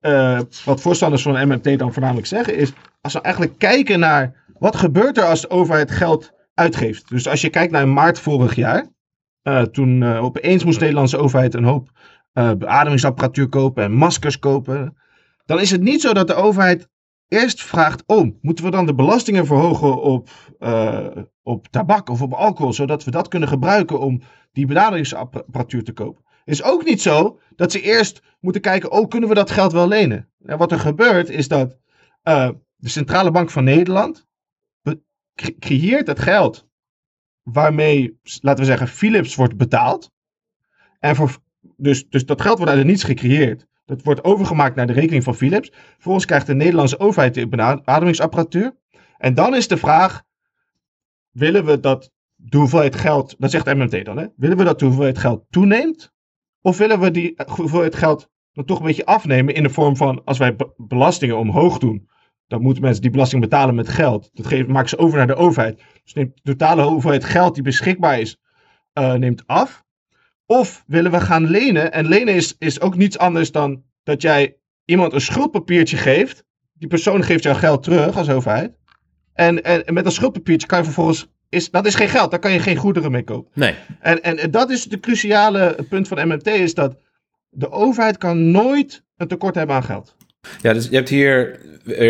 eh, wat voorstanders van MMT dan voornamelijk zeggen is, als we eigenlijk kijken naar wat gebeurt er als de overheid geld uitgeeft. Dus als je kijkt naar maart vorig jaar, toen opeens moest de Nederlandse overheid een hoop eh, beademingsapparatuur kopen en maskers kopen dan is het niet zo dat de overheid eerst vraagt: Oh, moeten we dan de belastingen verhogen op, eh, op tabak of op alcohol, zodat we dat kunnen gebruiken om die benaderingsapparatuur te kopen? Het is ook niet zo dat ze eerst moeten kijken: Oh, kunnen we dat geld wel lenen? En wat er gebeurt is dat eh, de Centrale Bank van Nederland creëert het geld waarmee, laten we zeggen, Philips wordt betaald. En voor, dus, dus dat geld wordt uit het niets gecreëerd. Dat wordt overgemaakt naar de rekening van Philips. Vervolgens krijgt de Nederlandse overheid de beademingsapparatuur. En dan is de vraag: willen we dat de hoeveelheid geld, dat zegt MMT dan, hè? willen we dat de hoeveelheid geld toeneemt? Of willen we die hoeveelheid geld dan toch een beetje afnemen in de vorm van als wij be- belastingen omhoog doen, dan moeten mensen die belasting betalen met geld. Dat maken ze over naar de overheid. Dus neemt de totale hoeveelheid geld die beschikbaar is, eh, neemt af. Of willen we gaan lenen? En lenen is, is ook niets anders dan dat jij iemand een schuldpapiertje geeft, die persoon geeft jou geld terug als overheid. En, en, en met dat schuldpapiertje kan je vervolgens, is, dat is geen geld, daar kan je geen goederen mee kopen. Nee. En, en, dat is de cruciale punt van MMT, is dat de overheid kan nooit een tekort hebben aan geld. Ja, dus je hebt hier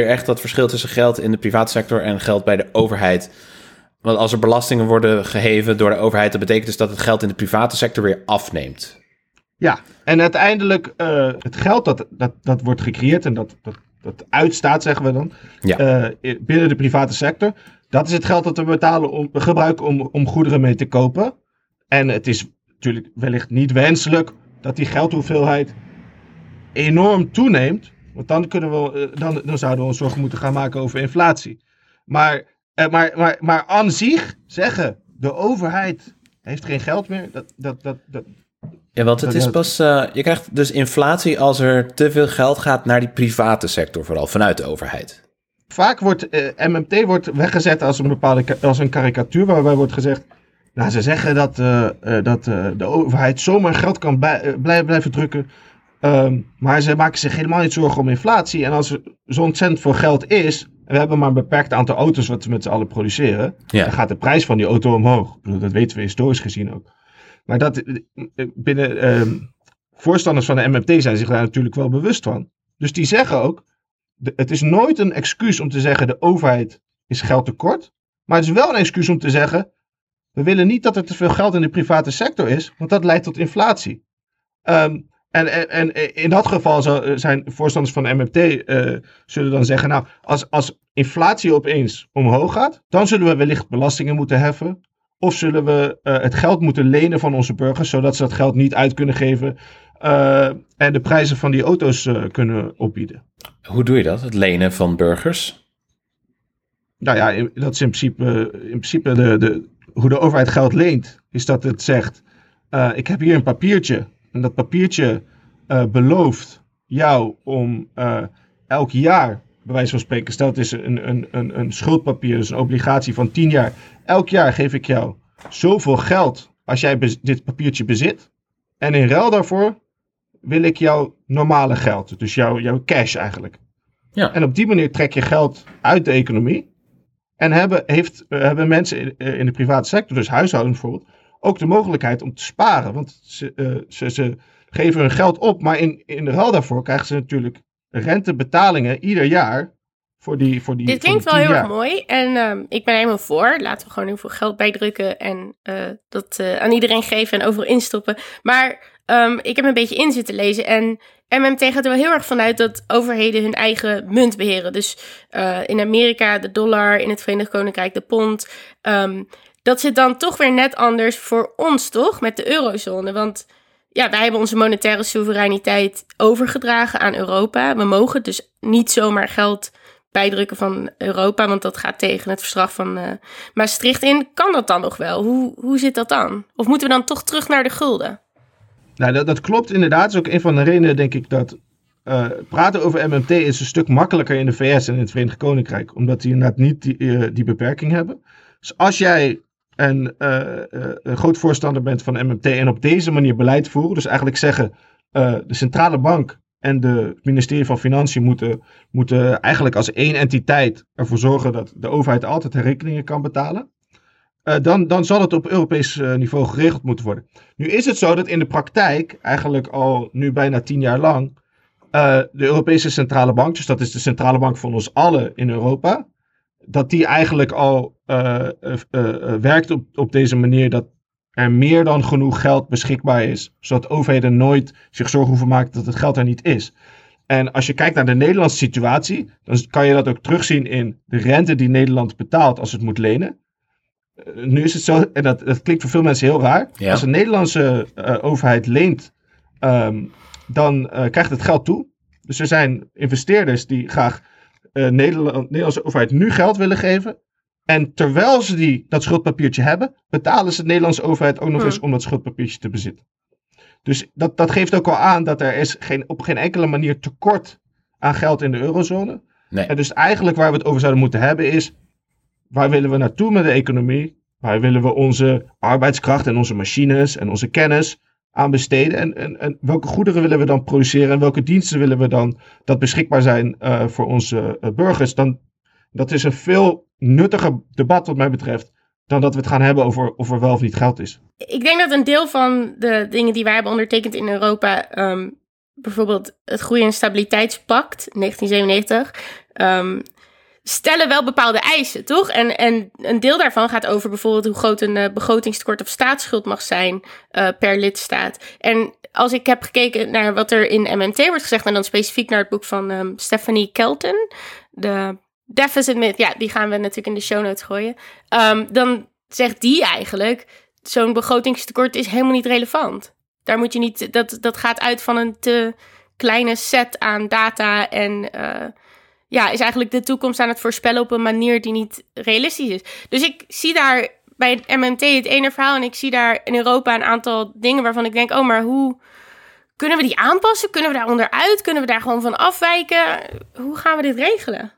echt dat verschil tussen geld in de private sector en geld bij de overheid. Want als er belastingen worden geheven door de overheid, dat betekent dus dat het geld in de private sector weer afneemt. Ja, en uiteindelijk uh, het geld dat, dat, dat wordt gecreëerd en dat, dat, dat uitstaat, zeggen we dan, Ja. uh, binnen de private sector. Dat is het geld dat we betalen om, gebruiken om, om goederen mee te kopen. En het is natuurlijk wellicht niet wenselijk dat die geldhoeveelheid enorm toeneemt. Want dan, kunnen we, uh, dan, dan zouden we ons zorgen moeten gaan maken over inflatie. Maar, maar, maar, maar aan zich zeggen, de overheid heeft geen geld meer. Dat, dat, dat, dat, Ja, want het is pas. Uh, je krijgt dus inflatie als er te veel geld gaat naar die private sector, vooral vanuit de overheid. Vaak wordt uh, MMT wordt weggezet als een bepaalde als een karikatuur, waarbij wordt gezegd. Nou, ze zeggen dat, uh, dat de overheid zomaar geld kan blijven, blijven drukken. Um, maar ze maken zich helemaal niet zorgen om inflatie. En als er zo ontzettend veel geld is. We hebben maar een beperkt aantal auto's wat we met z'n allen produceren. Ja. Dan gaat de prijs van die auto omhoog. Ik bedoel, dat weten we historisch gezien ook. Maar dat binnen um, voorstanders van de MMT zijn zich daar natuurlijk wel bewust van. Dus die zeggen ook, de, het is nooit een excuus om te zeggen de overheid is geld tekort. Maar het is wel een excuus om te zeggen, we willen niet dat er te veel geld in de private sector is, want dat leidt tot inflatie. Um, en, en, en, in dat geval zijn voorstanders van de MMT uh, zullen dan zeggen, nou, als, als inflatie opeens omhoog gaat, dan zullen we wellicht belastingen moeten heffen. Of zullen we uh, het geld moeten lenen van onze burgers, zodat ze dat geld niet uit kunnen geven uh, en de prijzen van die auto's kunnen opbieden. Hoe doe je dat, het lenen van burgers? Nou ja, dat is in principe, in principe de, de, hoe de overheid geld leent. Is dat het zegt, ik heb hier een papiertje. En dat papiertje belooft jou om elk jaar bij wijze van spreken, stel het is een, een, een, een schuldpapier, dus een obligatie van 10 jaar. Elk jaar geef ik jou zoveel geld als jij dit papiertje bezit. En in ruil daarvoor wil ik jouw normale geld, dus jouw, jouw cash eigenlijk. Ja. En op die manier trek je geld uit de economie. En hebben, heeft, hebben mensen in, in de private sector, dus huishoudens bijvoorbeeld, ook de mogelijkheid om te sparen. Want ze, uh, ze, ze geven hun geld op, maar in, in de ruil daarvoor krijgen ze natuurlijk rentebetalingen ieder jaar voor die voor die Dit klinkt wel heel jaar. erg mooi en um, ik ben helemaal voor. Laten we gewoon heel veel geld bijdrukken en uh, dat uh, aan iedereen geven en overal instoppen. Maar um, ik heb een beetje in zitten lezen en MMT gaat er wel heel erg vanuit dat overheden hun eigen munt beheren. Dus uh, in Amerika de dollar, in het Verenigd Koninkrijk de pond. Um, dat zit dan toch weer net anders voor ons, toch? Met de eurozone, want ja, wij hebben onze monetaire soevereiniteit overgedragen aan Europa. We mogen dus niet zomaar geld bijdrukken van Europa, want dat gaat tegen het verdrag van uh, Maastricht in. Kan dat dan nog wel? Hoe, hoe zit dat dan? Of moeten we dan toch terug naar de gulden? Nou, dat, dat klopt inderdaad. Dat is ook een van de redenen, denk ik, dat uh, praten over MMT is een stuk makkelijker in de VS en in het Verenigd Koninkrijk. Omdat die inderdaad niet die, uh, die beperking hebben. Dus als jij uh, uh, een groot voorstander bent van MMT en op deze manier beleid voeren, dus eigenlijk zeggen uh, de centrale bank en het ministerie van Financiën moeten, moeten eigenlijk als één entiteit ervoor zorgen dat de overheid altijd haar rekeningen kan betalen. Dan, dan zal het op Europees niveau geregeld moeten worden. Nu is het zo dat in de praktijk, eigenlijk al nu bijna tien jaar lang, de Europese Centrale Bank, dus dat is de centrale bank van ons allen in Europa, dat die eigenlijk al uh, uh, werkt op, op deze manier dat er meer dan genoeg geld beschikbaar is, zodat overheden nooit zich zorgen hoeven maken dat het geld er niet is. En als je kijkt naar de Nederlandse situatie, dan kan je dat ook terugzien in de rente die Nederland betaalt als het moet lenen. Uh, nu is het zo, en dat, dat klinkt voor veel mensen heel raar, Ja. als een Nederlandse overheid leent, um, dan krijgt het geld toe. Dus er zijn investeerders die graag uh, Nederland, Nederlandse overheid nu geld willen geven. En terwijl ze die, dat schuldpapiertje hebben, betalen ze de Nederlandse overheid ook nog Hmm. eens om dat schuldpapiertje te bezitten. Dus dat, dat geeft ook al aan dat er is geen, op geen enkele manier tekort aan geld in de eurozone. Nee. En dus eigenlijk waar we het over zouden moeten hebben is, waar willen we naartoe met de economie? Waar willen we onze arbeidskracht en onze machines en onze kennis aan besteden? En, en, en welke goederen willen we dan produceren? En welke diensten willen we dan dat beschikbaar zijn eh, voor onze eh, burgers? Dan, dat is een veel nuttiger debat wat mij betreft. Dan dat we het gaan hebben over of er wel of niet geld is. Ik denk dat een deel van de dingen die wij hebben ondertekend in Europa, ehm, bijvoorbeeld het Groei- en Stabiliteitspact 1997, ehm, stellen wel bepaalde eisen, toch? En, en een deel daarvan gaat over bijvoorbeeld hoe groot een eh, begrotingstekort of staatsschuld mag zijn eh, per lidstaat. En als ik heb gekeken naar wat er in MMT wordt gezegd, en dan specifiek naar het boek van ehm, Stephanie Kelton, de Deficit Myth, ja, die gaan we natuurlijk in de show notes gooien. Ehm, dan zegt die eigenlijk, zo'n begrotingstekort is helemaal niet relevant. Daar moet je niet, dat, dat gaat uit van een te kleine set aan data en eh, ja, is eigenlijk de toekomst aan het voorspellen op een manier die niet realistisch is. Dus ik zie daar bij het MMT het ene verhaal en ik zie daar in Europa een aantal dingen waarvan ik denk, oh, maar hoe kunnen we die aanpassen? Kunnen we daar onderuit? Kunnen we daar gewoon van afwijken? Hoe gaan we dit regelen?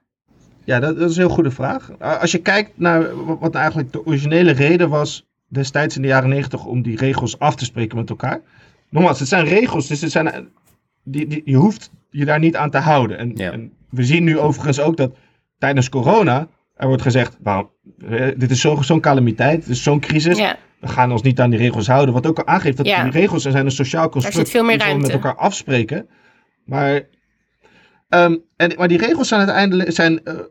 Ja, dat, dat is een heel goede vraag. Als je kijkt naar wat wat eigenlijk de originele reden was destijds in de jaren negentig om die regels af te spreken met elkaar. Nogmaals, het zijn regels, dus het zijn, die, die, je hoeft je daar niet aan te houden. En, Ja. en we zien nu overigens ook dat tijdens corona er wordt gezegd, waarom, eh, dit is zo- zo'n calamiteit, dit is zo'n crisis. Ja, We gaan ons niet aan die regels houden. Wat ook al aangeeft dat Ja. die regels er zijn een sociaal construct. zit veel meer met elkaar afspreken. Maar, ehm, en, maar die regels zijn uiteindelijk. Zijn, eh, eh,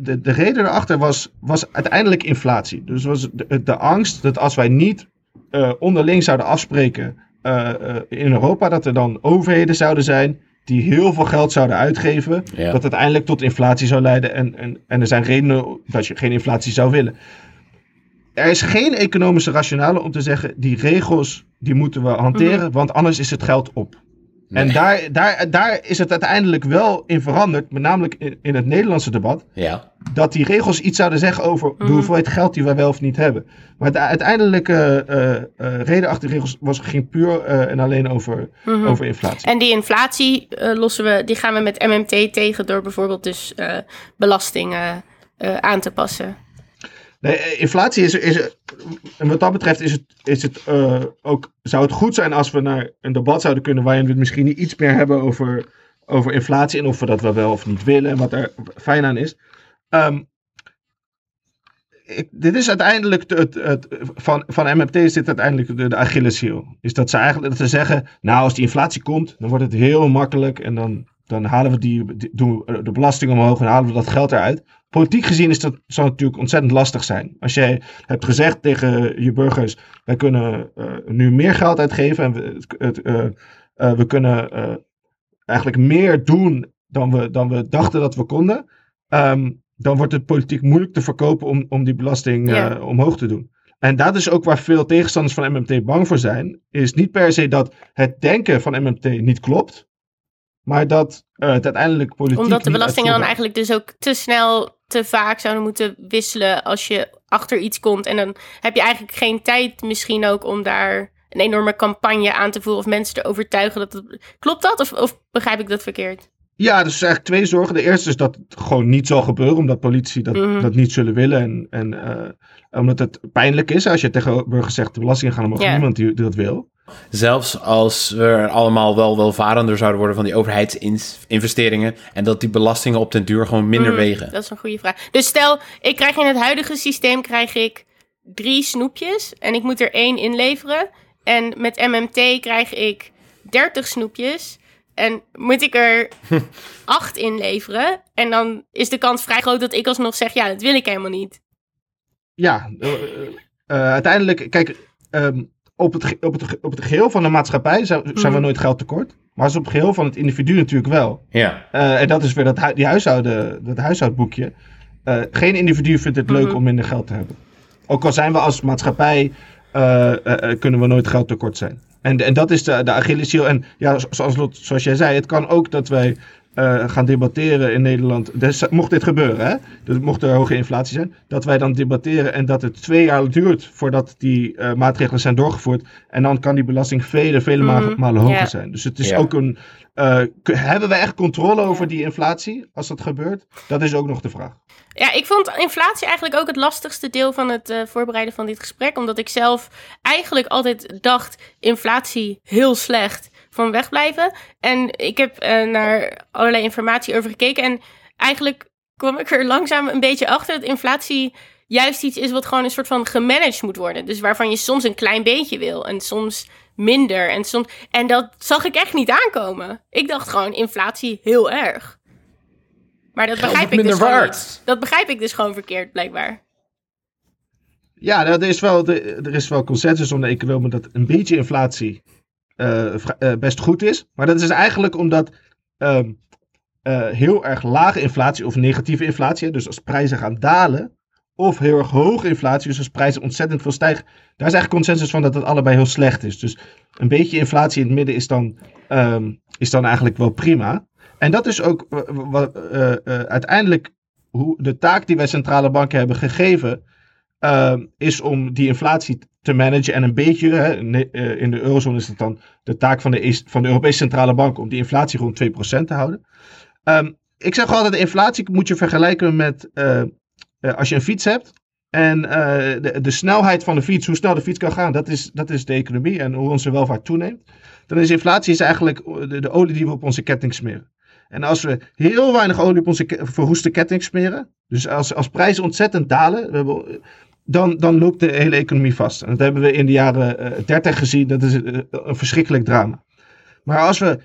de, de reden erachter was, was uiteindelijk inflatie. Dus was de, de angst dat als wij niet onderling zouden afspreken in Europa, dat er dan overheden zouden zijn die heel veel geld zouden uitgeven. Ja. Dat uiteindelijk tot inflatie zou leiden. En, en, en er zijn redenen dat je geen inflatie zou willen. Er is geen economische rationale om te zeggen, die regels die moeten we hanteren, want anders is het geld op. En daar, daar, daar is het uiteindelijk wel in veranderd, met namelijk in, in het Nederlandse debat, Ja, dat die regels iets zouden zeggen over de Mhm. hoeveelheid geld die wij wel of niet hebben. Maar de uiteindelijke eh, eh, reden achter de regels was, ging puur eh, en alleen over, Mhm. over inflatie. En die inflatie eh, lossen we, die gaan we met MMT tegen door bijvoorbeeld dus eh, belastingen eh, aan te passen. Nee, eh, inflatie is, is en wat dat betreft is het, is het eh, ook, zou het goed zijn als we naar een debat zouden kunnen waarin we het misschien iets meer hebben over, over inflatie en of we dat wel wel of niet willen en wat er fijn aan is. Ehm, dit is uiteindelijk de- het, het, van, van MMT is dit uiteindelijk de, de Achilleshiel. Is dat ze eigenlijk dat ze zeggen, nou als die inflatie komt, dan wordt het heel makkelijk en dan, dan halen we die, die- doen we de belasting omhoog en halen we dat geld eruit. Politiek gezien is dat, zou het natuurlijk ontzettend lastig zijn. Als jij hebt gezegd tegen je burgers, wij kunnen eh, nu meer geld uitgeven en we, het, het, eh, eh, we kunnen eigenlijk meer doen dan we, dan we dachten dat we konden. Ehm, dan wordt het politiek moeilijk te verkopen om, om die belasting omhoog te doen. En dat is ook waar veel tegenstanders van MMT bang voor zijn. Is niet per se dat het denken van MMT niet klopt. Maar dat het uiteindelijk politiek Omdat de belastingen dan eigenlijk dus ook te snel, te vaak zouden moeten wisselen als je achter iets komt. En dan heb je eigenlijk geen tijd misschien ook om daar een enorme campagne aan te voeren of mensen te overtuigen dat het... Klopt dat of, of begrijp ik dat verkeerd? Ja, dus eigenlijk twee zorgen. De eerste is dat het gewoon niet zal gebeuren, omdat politici dat, Mhm. dat niet zullen willen. En, en eh, omdat het pijnlijk is als je tegen burgers zegt: de belastingen gaan omhoog. Ja. Niemand die, die dat wil. zelfs als we allemaal wel welvarender zouden worden van die overheidsinvesteringen en dat die belastingen op den duur gewoon minder Mhm, wegen. Dat is een goede vraag. Dus stel, ik krijg in het huidige systeem krijg ik drie snoepjes en ik moet er één inleveren. En met MMT krijg ik 30 snoepjes en moet ik er *laughs* acht inleveren. En dan is de kans vrij groot dat ik alsnog zeg, ja, dat wil ik helemaal niet. Ja, eh, eh, uiteindelijk, kijk, ehm, op, het, op, het, op het geheel van de maatschappij zijn, zijn we nooit geld tekort. Maar als op het geheel van het individu natuurlijk wel. Ja, Eh, en dat is weer dat, die huishouden, dat huishoudboekje. Eh, geen individu vindt het leuk Mhm. om minder geld te hebben. Ook al zijn we als maatschappij, eh, eh, eh, kunnen we nooit geld tekort zijn. En, en dat is de, de Achilleshiel. En ja, zo- zoals, zoals jij zei, het kan ook dat wij eh, gaan debatteren in Nederland. Dus, mocht dit gebeuren, hè? Dus mocht er hoge inflatie zijn, dat wij dan debatteren en dat het twee jaar duurt voordat die eh, maatregelen zijn doorgevoerd. En dan kan die belasting vele, vele Mhm, malen hoger ja. zijn. Dus het is Ja. ook een. eh, hebben we echt controle over die inflatie als dat gebeurt? Dat is ook nog de vraag. Ja, ik vond inflatie eigenlijk ook het lastigste deel van het eh, voorbereiden van dit gesprek. Omdat ik zelf eigenlijk altijd dacht, inflatie heel slecht, van wegblijven. En ik heb eh, naar allerlei informatie over gekeken. En eigenlijk kwam ik er langzaam een beetje achter dat inflatie juist iets is wat gewoon een soort van gemanaged moet worden. Dus waarvan je soms een klein beetje wil en soms minder. En, soms... en dat zag ik echt niet aankomen. Ik dacht gewoon inflatie heel erg. Maar dat begrijp ik dus waard. Dat begrijp ik dus gewoon verkeerd, blijkbaar. Ja, er is, wel, er is wel consensus onder economen dat een beetje inflatie best goed is. Maar dat is eigenlijk omdat ehm, eh, heel erg lage inflatie of negatieve inflatie, dus als prijzen gaan dalen, of heel erg hoge inflatie, dus als prijzen ontzettend veel stijgen, daar is eigenlijk consensus van dat het allebei heel slecht is. Dus een beetje inflatie in het midden is dan, ehm, is dan eigenlijk wel prima. En dat is ook eh, eh, uiteindelijk hoe de taak die wij centrale banken hebben gegeven, ehm, is om die inflatie te managen en een beetje, hè, eh, in de eurozone is het dan de taak van de, van de Europese Centrale Bank om die inflatie rond 2% te houden. Ehm, ik zeg altijd, de inflatie moet je vergelijken met eh, eh, als je een fiets hebt. En de, de snelheid van de fiets, hoe snel de fiets kan gaan, dat is, dat is de economie en hoe onze welvaart toeneemt. Dan is inflatie is eigenlijk de, olie die we op onze ketting smeren. En als we heel weinig olie op onze verroeste ketting smeren, dus als, als prijzen ontzettend dalen, we hebben, dan, dan loopt de hele economie vast. En dat hebben we in de jaren eh, 30 gezien, dat is eh, een verschrikkelijk drama. Maar als we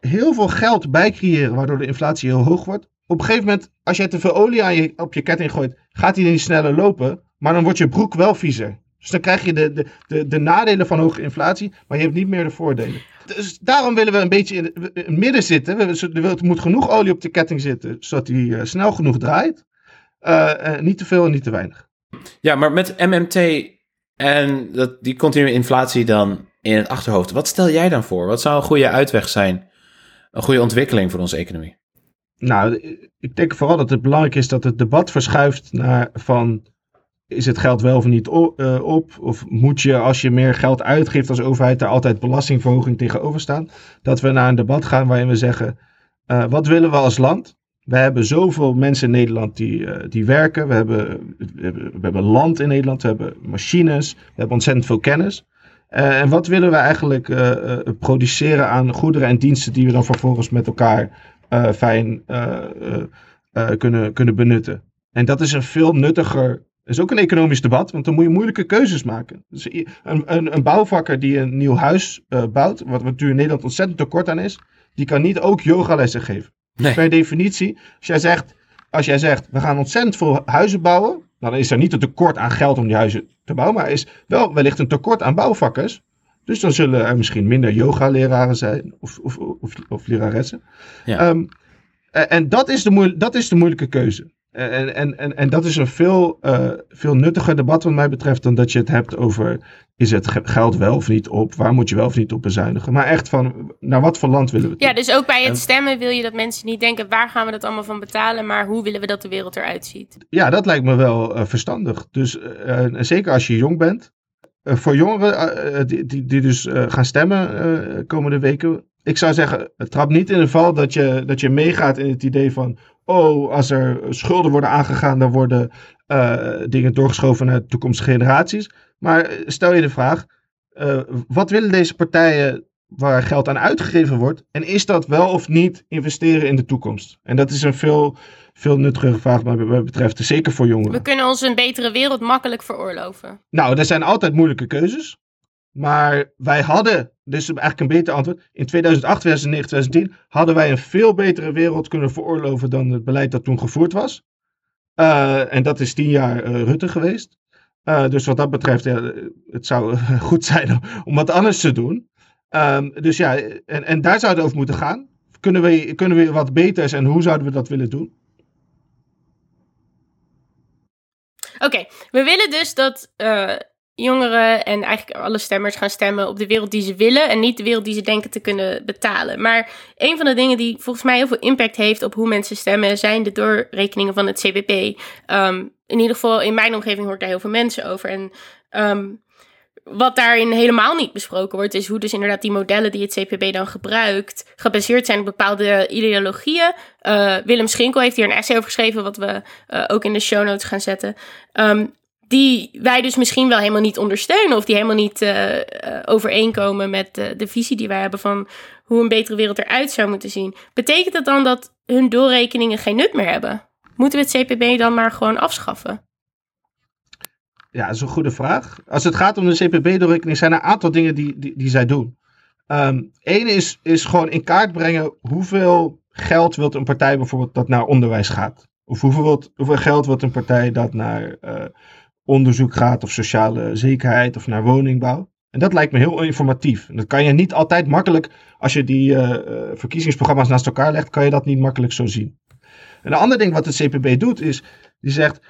heel veel geld bijcreëren, waardoor de inflatie heel hoog wordt, op een gegeven moment, als jij te veel olie op je ketting gooit, gaat die niet sneller lopen, maar dan wordt je broek wel viezer. Dus dan krijg je de, de, de, de nadelen van hoge inflatie, maar je hebt niet meer de voordelen. Dus daarom willen we een beetje in, het- midden zitten. Er moet genoeg olie op de ketting zitten, zodat die eh, snel genoeg draait. Eh, eh, niet te veel en niet te weinig. Ja, maar met MMT en dat, die continue inflatie dan in het achterhoofd. Wat stel jij dan voor? Wat zou een goede uitweg zijn? Een goede ontwikkeling voor onze economie? Nou, ik denk vooral dat het belangrijk is dat het debat verschuift naar van is het geld wel of niet eh, op? Of moet je als je meer geld uitgeeft als overheid daar altijd belastingverhoging tegenover staan? Dat we naar een debat gaan waarin we zeggen eh, wat willen we als land? We hebben zoveel mensen in Nederland die, eh, die werken. We hebben, we, hebben, land in Nederland. We hebben machines. We hebben ontzettend veel kennis. Eh, en wat willen we eigenlijk eh, produceren aan goederen en diensten die we dan vervolgens met elkaar fijn kunnen, kunnen benutten. En dat is een veel nuttiger. is ook een economisch debat, want dan moet je moeilijke keuzes maken. Dus een, een, een bouwvakker die een nieuw huis bouwt, wat natuurlijk in Nederland ontzettend tekort aan is, die kan niet ook yogalessen geven. Nee. Per definitie, als jij zegt, als jij zegt we gaan ontzettend veel huizen bouwen, dan is er niet een tekort aan geld om die huizen te bouwen, maar is wel wellicht een tekort aan bouwvakkers. Dus dan zullen er misschien minder yogaleraren zijn of, of, of, of leraressen. Ja. Ehm, en en dat, is de moeil- dat is de moeilijke keuze. En, en, en, en dat is een veel, eh, veel nuttiger debat wat mij betreft dan dat je het hebt over is het ge- geld wel of niet op, waar moet je wel of niet op bezuinigen. Maar echt van naar wat voor land willen we het Ja, dus ook bij het stemmen wil je dat mensen niet denken... waar gaan we dat allemaal van betalen, maar hoe willen we dat de wereld eruit ziet. Ja, dat lijkt me wel eh, verstandig. Dus eh, zeker als je jong bent. Eh, voor jongeren eh, eh, die, die, die dus eh, gaan stemmen eh, komende weken. Ik zou zeggen, eh, trap niet in de val dat je, dat je meegaat in het idee van... Oh, als er schulden worden aangegaan, dan worden eh, dingen doorgeschoven naar toekomstige generaties. Maar eh, stel je de vraag, eh, wat willen deze partijen waar geld aan uitgegeven wordt? En is dat wel of niet investeren in de toekomst? En dat is een veel, veel nuttigere vraag wat mij betreft, zeker voor jongeren. We kunnen ons een betere wereld makkelijk veroorloven. Nou, er zijn altijd moeilijke keuzes. Maar wij hadden, dus eigenlijk een beter antwoord. In 2008, 2009, 2010 hadden wij een veel betere wereld kunnen veroorloven dan het beleid dat toen gevoerd was. Eh, en dat is tien jaar eh, Rutte geweest. Eh, dus wat dat betreft, het zou *laughs* goed zijn om wat anders te doen. Ehm, dus ja, en, en daar zou het over moeten gaan. Kunnen we, kunnen we wat beters en hoe zouden we dat willen doen? Oké, we willen dus dat jongeren en eigenlijk alle stemmers gaan stemmen op de wereld die ze willen en niet de wereld die ze denken te kunnen betalen. Maar een van de dingen die volgens mij heel veel impact heeft op hoe mensen stemmen zijn de doorrekeningen van het CBP. Ehm, in ieder geval in mijn omgeving hoor ik daar heel veel mensen over. En ehm, wat daarin helemaal niet besproken wordt, is hoe dus inderdaad die modellen die het CPB dan gebruikt, gebaseerd zijn op bepaalde ideologieën. Uh, Willem Schinkel heeft hier een essay over geschreven, wat we uh, ook in de show notes gaan zetten. Um, die wij dus misschien wel helemaal niet ondersteunen of die helemaal niet uh, overeenkomen met de, de visie die wij hebben van hoe een betere wereld eruit zou moeten zien. Betekent dat dan dat hun doorrekeningen geen nut meer hebben? Moeten we het CPB dan maar gewoon afschaffen? Ja, dat is een goede vraag. Als het gaat om de CPB-doorrekening, zijn er een aantal dingen die, die, zij doen. Um, Eén is, is gewoon in kaart brengen hoeveel geld wil een partij bijvoorbeeld dat naar onderwijs gaat. Of hoeveel, hoeveel geld wil een partij dat naar onderzoek gaat, of sociale zekerheid, of naar woningbouw. En dat lijkt me heel informatief. Dat kan je niet altijd makkelijk, als je die uh, verkiezingsprogramma's naast elkaar legt, kan je dat niet makkelijk zo zien. En een ander ding wat het CPB doet, is, die zegt,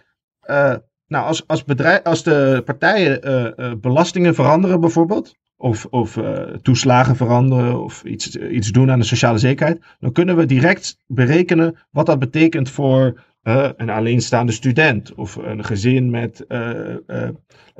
uh, nou, als, als, bedrijf, als de partijen belastingen veranderen bijvoorbeeld, of, of toeslagen veranderen, of iets, iets doen aan de sociale zekerheid, dan kunnen we direct berekenen wat dat betekent voor een alleenstaande student, of een gezin met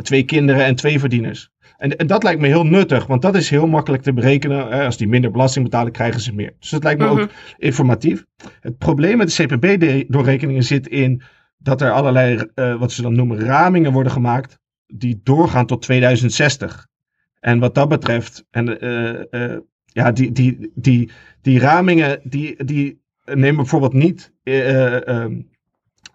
twee kinderen en twee verdieners. En, en, dat lijkt me heel nuttig, want dat is heel makkelijk te berekenen. Als die minder belasting betalen, krijgen ze meer. Dus dat lijkt me ook informatief. Het probleem met de CPB-doorrekeningen zit in dat er allerlei, uh, wat ze dan noemen, ramingen worden gemaakt, die doorgaan tot 2060. En wat dat betreft, en, ja, die, die, die, die ramingen, die, die nemen bijvoorbeeld niet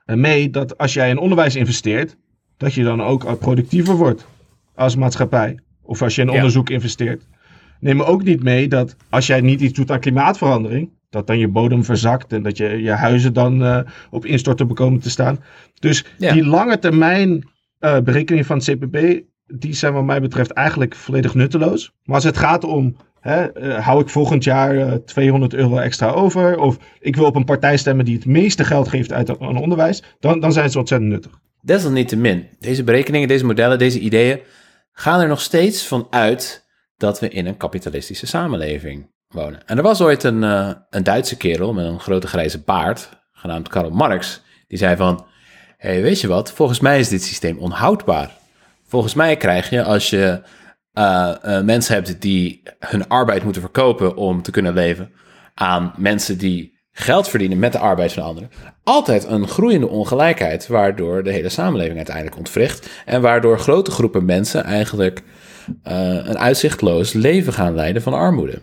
mee dat als jij in onderwijs investeert, dat je dan ook productiever wordt als maatschappij. Of als je in onderzoek investeert. Nemen ook niet mee dat als jij niet iets doet aan klimaatverandering, dat dan je bodem verzakt en dat je, je huizen dan uh, op instorten bekomen te staan. Dus ja. die lange termijn uh, berekeningen van het CPB, die zijn wat mij betreft eigenlijk volledig nutteloos. Maar als het gaat om, hè, uh, hou ik volgend jaar 200 euro extra over, of ik wil op een partij stemmen die het meeste geld geeft uit aan onderwijs, dan, dan zijn ze ontzettend nuttig. Desalniettemin, deze berekeningen, deze modellen, deze ideeën gaan er nog steeds van uit dat we in een kapitalistische samenleving wonen. En er was ooit een, uh, een Duitse kerel met een grote grijze baard, genaamd Karl Marx, die zei van, hey, weet je wat, volgens mij is dit systeem onhoudbaar. Volgens mij krijg je, als je uh, mensen hebt die hun arbeid moeten verkopen om te kunnen leven, aan mensen die geld verdienen met de arbeid van anderen, altijd een groeiende ongelijkheid, waardoor de hele samenleving uiteindelijk ontwricht en waardoor grote groepen mensen eigenlijk een uitzichtloos leven gaan leiden van armoede.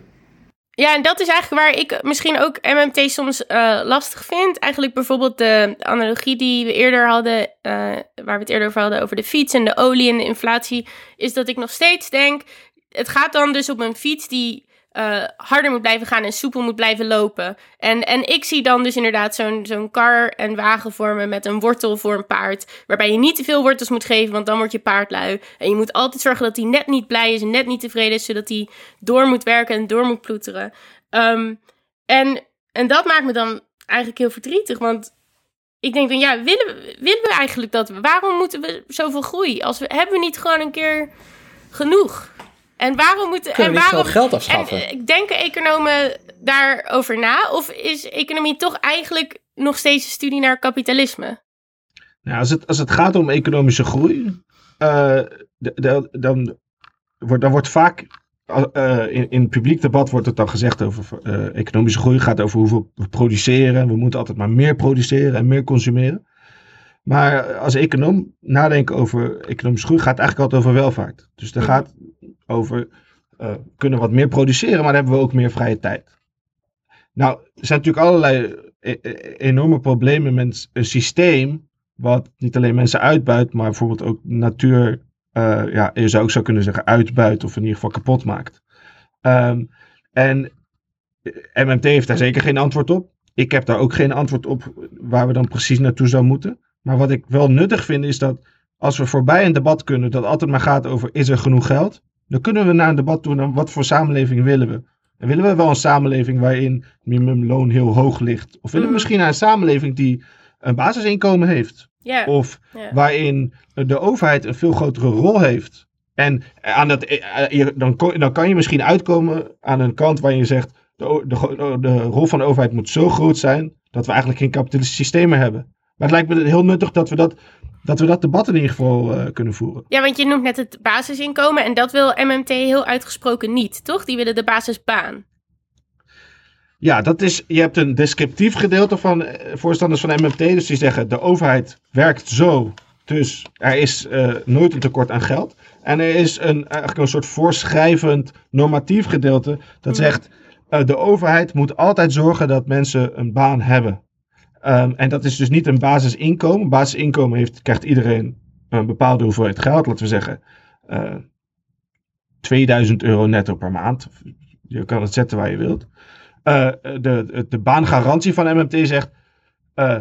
Ja, en dat is eigenlijk waar ik misschien ook MMT soms uh, lastig vind. Eigenlijk bijvoorbeeld de analogie die we eerder hadden, uh, waar we het eerder over hadden, over de fiets en de olie en de inflatie, is dat ik nog steeds denk, het gaat dan dus op een fiets die uh, harder moet blijven gaan en soepel moet blijven lopen. En, en ik zie dan dus inderdaad zo'n zo'n kar en wagen vormen met een wortel voor een paard. Waarbij je niet te veel wortels moet geven, want dan wordt je paard lui. En je moet altijd zorgen dat hij net niet blij is en net niet tevreden is, zodat hij door moet werken en door moet ploeteren. Um, en, en dat maakt me dan eigenlijk heel verdrietig, want ik denk dan, ja, willen we, willen we eigenlijk dat? Waarom moeten we zoveel groei? Als we, hebben we niet gewoon een keer genoeg? En waarom moeten Kunnen en we waarom geld afschaffen? En, denken economen daarover na? Of is economie toch eigenlijk nog steeds een studie naar kapitalisme? Nou, als, het, als het gaat om economische groei, uh, dan, wordt, dan wordt vaak uh, in, in publiek debat wordt het dan gezegd over uh, economische groei gaat over hoeveel we produceren. We moeten altijd maar meer produceren en meer consumeren. Maar als econoom nadenken over economische groei gaat het eigenlijk altijd over welvaart. Dus er gaat over uh, kunnen wat meer produceren, maar hebben we ook meer vrije tijd. Nou, er zijn natuurlijk allerlei e enorme problemen met een systeem wat niet alleen mensen uitbuit, maar bijvoorbeeld ook natuur, uh, ja, je zou ook zo kunnen zeggen uitbuit of in ieder geval kapot maakt. Um, en MMT heeft daar zeker geen antwoord op. Ik heb daar ook geen antwoord op waar we dan precies naartoe zou moeten. Maar wat ik wel nuttig vind is dat als we voorbij een debat kunnen dat altijd maar gaat over is er genoeg geld, dan kunnen we naar een debat toe naar wat voor samenleving willen we. En willen we wel een samenleving waarin minimumloon heel hoog ligt? Of willen we misschien naar een samenleving die een basisinkomen heeft? Yeah. Of Yeah. waarin de overheid een veel grotere rol heeft? En aan dat, dan, dan kan je misschien uitkomen aan een kant waar je zegt: de, de, de rol van de overheid moet zo groot zijn dat we eigenlijk geen kapitalistisch systeem meer hebben. Maar het lijkt me heel nuttig dat we dat, dat, we dat debat in ieder geval eh, kunnen voeren. Ja, want je noemt net het basisinkomen en dat wil MMT heel uitgesproken niet, toch? Die willen de basisbaan. Ja, dat is, je hebt een descriptief gedeelte van eh, voorstanders van MMT. Dus die zeggen de overheid werkt zo. Dus er is eh, nooit een tekort aan geld. En er is een, eigenlijk een soort voorschrijvend normatief gedeelte. Dat Mhm. zegt de overheid moet altijd zorgen dat mensen een baan hebben. Ehm, en dat is dus niet een basisinkomen. Basisinkomen heeft, krijgt iedereen een bepaalde hoeveelheid geld. Laten we zeggen eh 2000 euro netto per maand. Je kan het zetten waar je wilt. Eh, de, de, baangarantie van MMT zegt. eh,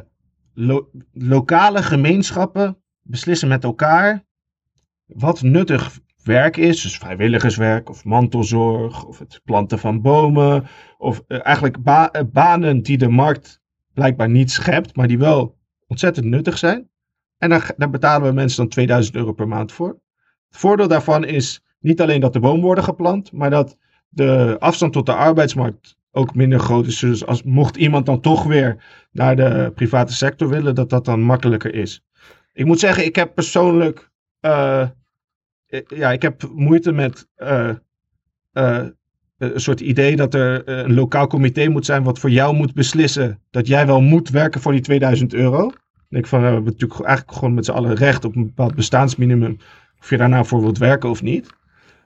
lo- lokale gemeenschappen beslissen met elkaar. wat nuttig werk is. Dus vrijwilligerswerk of mantelzorg. of het planten van bomen. Of eh, eigenlijk ba- eh, banen die de markt blijkbaar niet schept. maar die wel ontzettend nuttig zijn. En daar, daar betalen we mensen dan 2000 euro per maand voor. Het voordeel daarvan is niet alleen dat de bomen worden geplant. maar dat de afstand tot de arbeidsmarkt ook minder groot is. Dus als, mocht iemand dan toch weer naar de private sector willen, dat dat dan makkelijker is. Ik moet zeggen, ik heb persoonlijk. eh, eh, ja, ik heb moeite met. eh, een soort idee dat er eh, een lokaal comité moet zijn. wat voor jou moet beslissen. dat jij wel moet werken voor die 2000 euro. Ik denk van, eh, we hebben natuurlijk eigenlijk gewoon met z'n allen recht op een bepaald bestaansminimum. of je daar nou voor wilt werken of niet.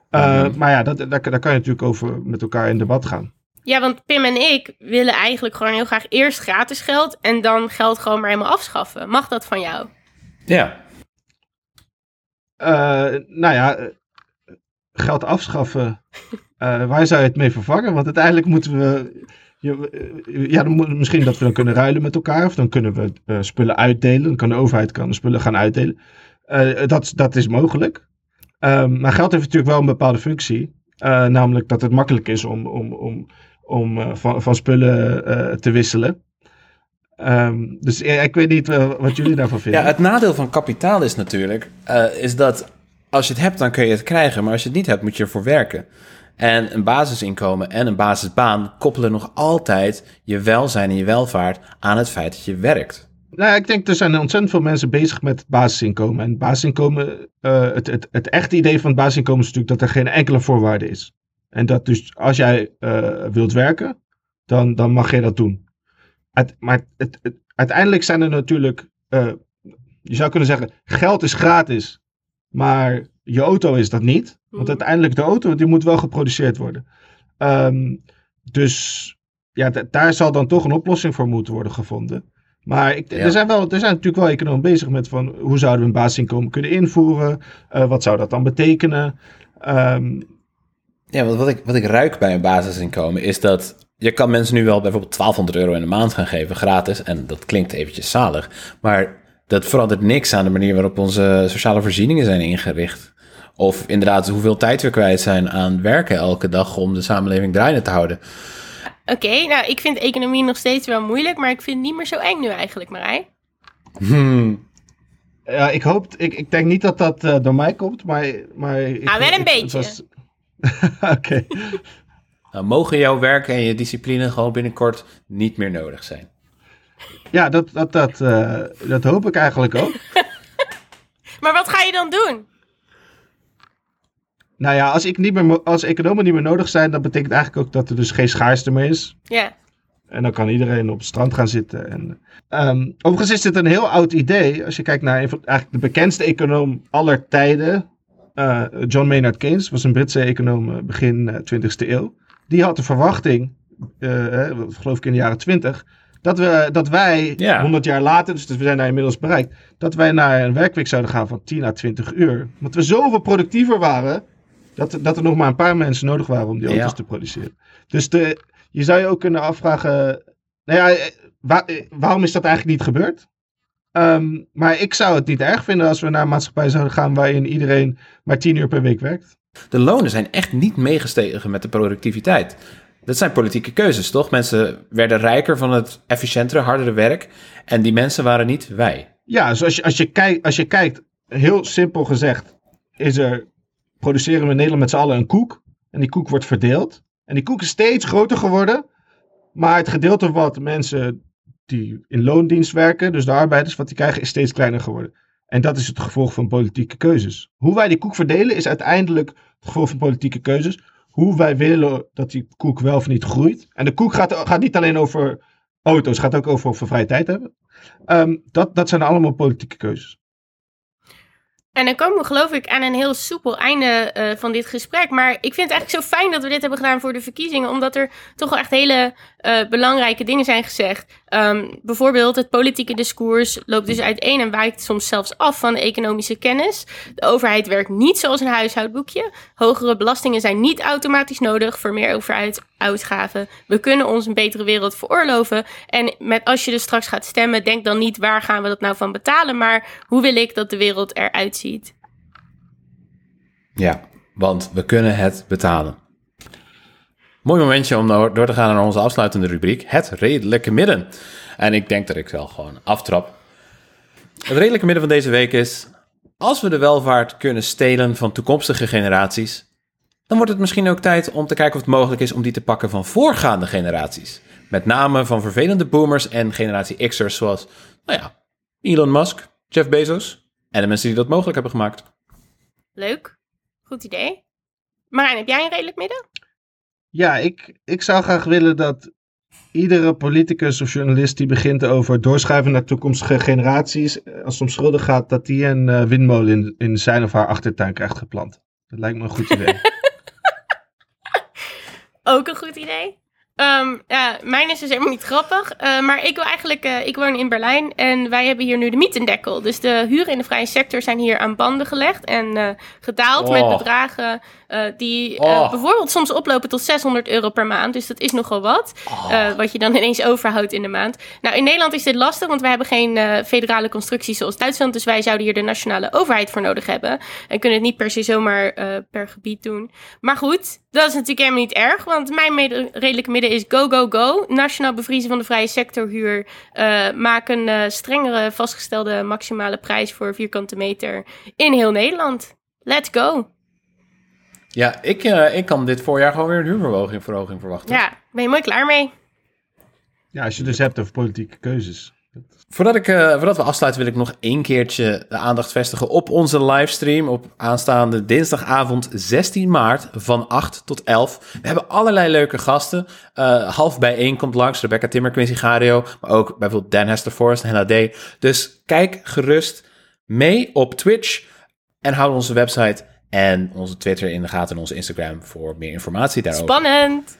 Eh. Maar ja, dat, daar, daar kan je natuurlijk over met elkaar in debat gaan. Ja, want Pim en ik willen eigenlijk gewoon heel graag eerst gratis geld en dan geld gewoon maar helemaal afschaffen. Mag dat van jou? Ja. Eh, nou ja, eh, geld afschaffen. *laughs* eh, waar zou je het mee vervangen? Want uiteindelijk moeten we. eh, ja, dan misschien dat we dan kunnen ruilen met elkaar. Of dan kunnen we eh, spullen uitdelen. Dan kan de overheid kan spullen gaan uitdelen. Dat, dat is mogelijk. Ehm, maar geld heeft natuurlijk wel een bepaalde functie. Namelijk dat het makkelijk is om, om, om, om van, van spullen te wisselen. Ehm, dus ik weet niet wat jullie daarvan vinden. Ja, het nadeel van kapitaal is natuurlijk, is dat als je het hebt, dan kun je het krijgen. Maar als je het niet hebt, moet je ervoor werken. En een basisinkomen en een basisbaan koppelen nog altijd je welzijn en je welvaart aan het feit dat je werkt. Nou, ik denk er zijn ontzettend veel mensen bezig met basisinkomen. En basisinkomen, eh, het, het, het echte idee van het basisinkomen is natuurlijk dat er geen enkele voorwaarde is. En dat dus als jij eh, wilt werken, dan, dan mag je dat doen. Maar het- uiteindelijk zijn er natuurlijk, eh, je zou kunnen zeggen, geld is gratis, maar je auto is dat niet. Want Mhm. uiteindelijk de auto, die moet wel geproduceerd worden. Ehm, dus ja, daar zal dan toch een oplossing voor moeten worden gevonden. Maar ik, Ja. er, zijn wel, er zijn natuurlijk wel economen bezig met van hoe zouden we een basisinkomen kunnen invoeren? Eh, wat zou dat dan betekenen? Ehm, Ja, want wat ik, wat ik ruik bij een basisinkomen is dat je kan mensen nu wel bijvoorbeeld 1200 euro in de maand gaan geven, gratis. En dat klinkt eventjes zalig. Maar dat verandert niks aan de manier waarop onze sociale voorzieningen zijn ingericht. Of inderdaad hoeveel tijd we kwijt zijn aan werken elke dag om de samenleving draaiende te houden. Oké, nou ik vind economie nog steeds wel moeilijk, maar ik vind het niet meer zo eng nu eigenlijk, Marij. Hmm. ja, ik hoop, ik, ik denk niet dat dat eh, door mij komt, maar... maar ik, Ah, wel een ik- beetje. was- *laughs* Oké. Nou, mogen jouw werk en je discipline gewoon binnenkort niet meer nodig zijn? Ja, dat, dat, dat, eh, dat hoop ik eigenlijk ook. *laughs* Maar wat ga je dan doen? Nou ja, als, ik niet meer, als economen niet meer nodig zijn, dan betekent eigenlijk ook dat er dus geen schaarste meer is. Ja. En dan kan iedereen op het strand gaan zitten. En, ehm, overigens is dit een heel oud idee. Als je kijkt naar een van, eigenlijk de bekendste econoom aller tijden. eh, John Maynard Keynes was een Britse econoom eh, begin eh, 20e eeuw. Die had de verwachting, eh, eh, geloof ik in de jaren 20, dat, we, dat wij Ja. 100 jaar later, dus we zijn daar inmiddels bereikt, dat wij naar een werkweek zouden gaan van 10 à 20 uur. Want we zoveel productiever waren, dat, dat er nog maar een paar mensen nodig waren om die auto's Ja. te produceren. Dus de, je zou je ook kunnen afvragen, nou ja, eh, eh, waarom is dat eigenlijk niet gebeurd? Ehm, maar ik zou het niet erg vinden als we naar een maatschappij zouden gaan waarin iedereen maar 10 uur per week werkt. De lonen zijn echt niet meegestegen met de productiviteit. Dat zijn politieke keuzes, toch? Mensen werden rijker van het efficiëntere, hardere werk. En die mensen waren niet wij. Ja, dus als je, als je, kijkt, als je kijkt, heel simpel gezegd, is er, produceren we in Nederland met z'n allen een koek. En die koek wordt verdeeld. En die koek is steeds groter geworden. Maar het gedeelte wat mensen die in loondienst werken, dus de arbeiders, wat die krijgen, is steeds kleiner geworden. En dat is het gevolg van politieke keuzes. Hoe wij die koek verdelen is uiteindelijk het gevolg van politieke keuzes. Hoe wij willen dat die koek wel of niet groeit. En de koek gaat, gaat niet alleen over auto's, gaat ook over of we vrije tijd hebben. Ehm, dat, dat zijn allemaal politieke keuzes. En dan komen we geloof ik aan een heel soepel einde eh, van dit gesprek. Maar ik vind het eigenlijk zo fijn dat we dit hebben gedaan voor de verkiezingen. Omdat er toch wel echt hele eh, belangrijke dingen zijn gezegd. Ehm, bijvoorbeeld het politieke discours loopt dus uiteen en wijkt soms zelfs af van de economische kennis. De overheid werkt niet zoals een huishoudboekje. Hogere belastingen zijn niet automatisch nodig voor meer overheidsuitgaven. We kunnen ons een betere wereld veroorloven. En met, als je dus straks gaat stemmen, denk dan niet waar gaan we dat nou van betalen. Maar hoe wil ik dat de wereld eruit ziet. Ja, want we kunnen het betalen. Mooi momentje om door door te gaan naar onze afsluitende rubriek, het redelijke midden. En ik denk dat ik wel gewoon aftrap. Het redelijke midden van deze week is, als we de welvaart kunnen stelen van toekomstige generaties, dan wordt het misschien ook tijd om te kijken of het mogelijk is om die te pakken van voorgaande generaties. Met name van vervelende boomers en generatie X'ers zoals, nou ja, Elon Musk, Jeff Bezos en de mensen die dat mogelijk hebben gemaakt. Leuk. Goed idee. Marijn, heb jij een redelijk midden? Ja, ik, ik zou graag willen dat iedere politicus of journalist die begint over doorschuiven naar toekomstige generaties, eh, als het om schulden gaat, dat die een eh, windmolen in, in zijn of haar achtertuin krijgt geplant. Dat lijkt me een goed idee. *laughs* Ook een goed idee. Ehm, ja, mijn is dus helemaal niet grappig. eh, maar ik wil eigenlijk, eh, ik woon in Berlijn en wij hebben hier nu de mietendekkel. Dus de huren in de vrije sector zijn hier aan banden gelegd en eh, gedaald met Oh. bedragen eh, die eh, Oh. bijvoorbeeld soms oplopen tot 600 euro per maand. Dus dat is nogal wat. eh, wat je dan ineens overhoudt in de maand. Nou, in Nederland is dit lastig, want wij hebben geen federale constructie zoals Duitsland. Dus wij zouden hier de nationale overheid voor nodig hebben. En kunnen het niet per se zomaar per gebied doen. Maar goed, dat is natuurlijk helemaal niet erg. Want mijn mede- redelijke midden is go, go, go. Nationaal bevriezen van de vrije sectorhuur. maak een strengere vastgestelde maximale prijs voor vierkante meter in heel Nederland. Let's go. Ja, ik, eh, ik kan dit voorjaar gewoon weer een huurverhoging verhoging verwachten. Ja, ben je mooi klaar mee? ja, als je het dus hebt over politieke keuzes. Voordat, ik, eh, voordat we afsluiten wil ik nog één keertje de aandacht vestigen op onze livestream op aanstaande dinsdagavond 16 maart van 8 tot 11. We hebben allerlei leuke gasten. Eh, half bijeen komt langs, Rebecca Timmer, Quincy Gario, maar ook bijvoorbeeld Dan Hester Forrest, D. Dus kijk gerust mee op Twitch en hou onze website en onze Twitter in de gaten en onze Instagram voor meer informatie daarover. Spannend.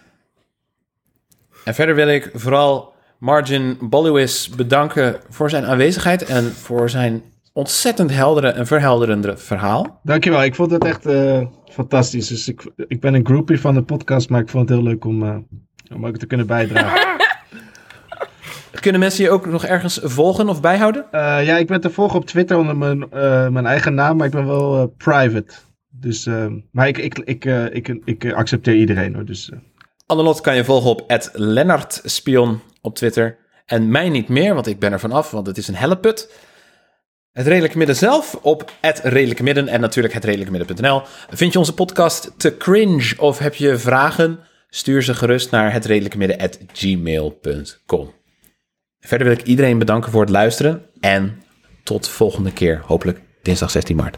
En verder wil ik vooral Margin Boluis bedanken voor zijn aanwezigheid en voor zijn ontzettend heldere en verhelderende verhaal. Dankjewel, ik vond het echt eh, fantastisch. Dus ik, ik ben een groupie van de podcast, maar ik vond het heel leuk om, eh, om ook te kunnen bijdragen. *laughs* Kunnen mensen je ook nog ergens volgen of bijhouden? Eh, ja, ik ben te volgen op Twitter onder mijn, eh, mijn eigen naam, maar ik ben wel eh, private. Dus, eh, maar ik, ik, ik, eh, ik, ik, accepteer iedereen hoor. Dus, eh. Annelot kan je volgen op @lennartspion op Twitter. En mij niet meer, want ik ben er vanaf, want het is een helleput. Het Redelijke Midden zelf op het Redelijke Midden en natuurlijk hetredelijkemidden.nl. Vind je onze podcast te cringe of heb je vragen? Stuur ze gerust naar hetredelijkemidden.gmail.com. Verder wil ik iedereen bedanken voor het luisteren en tot volgende keer, hopelijk dinsdag 16 maart.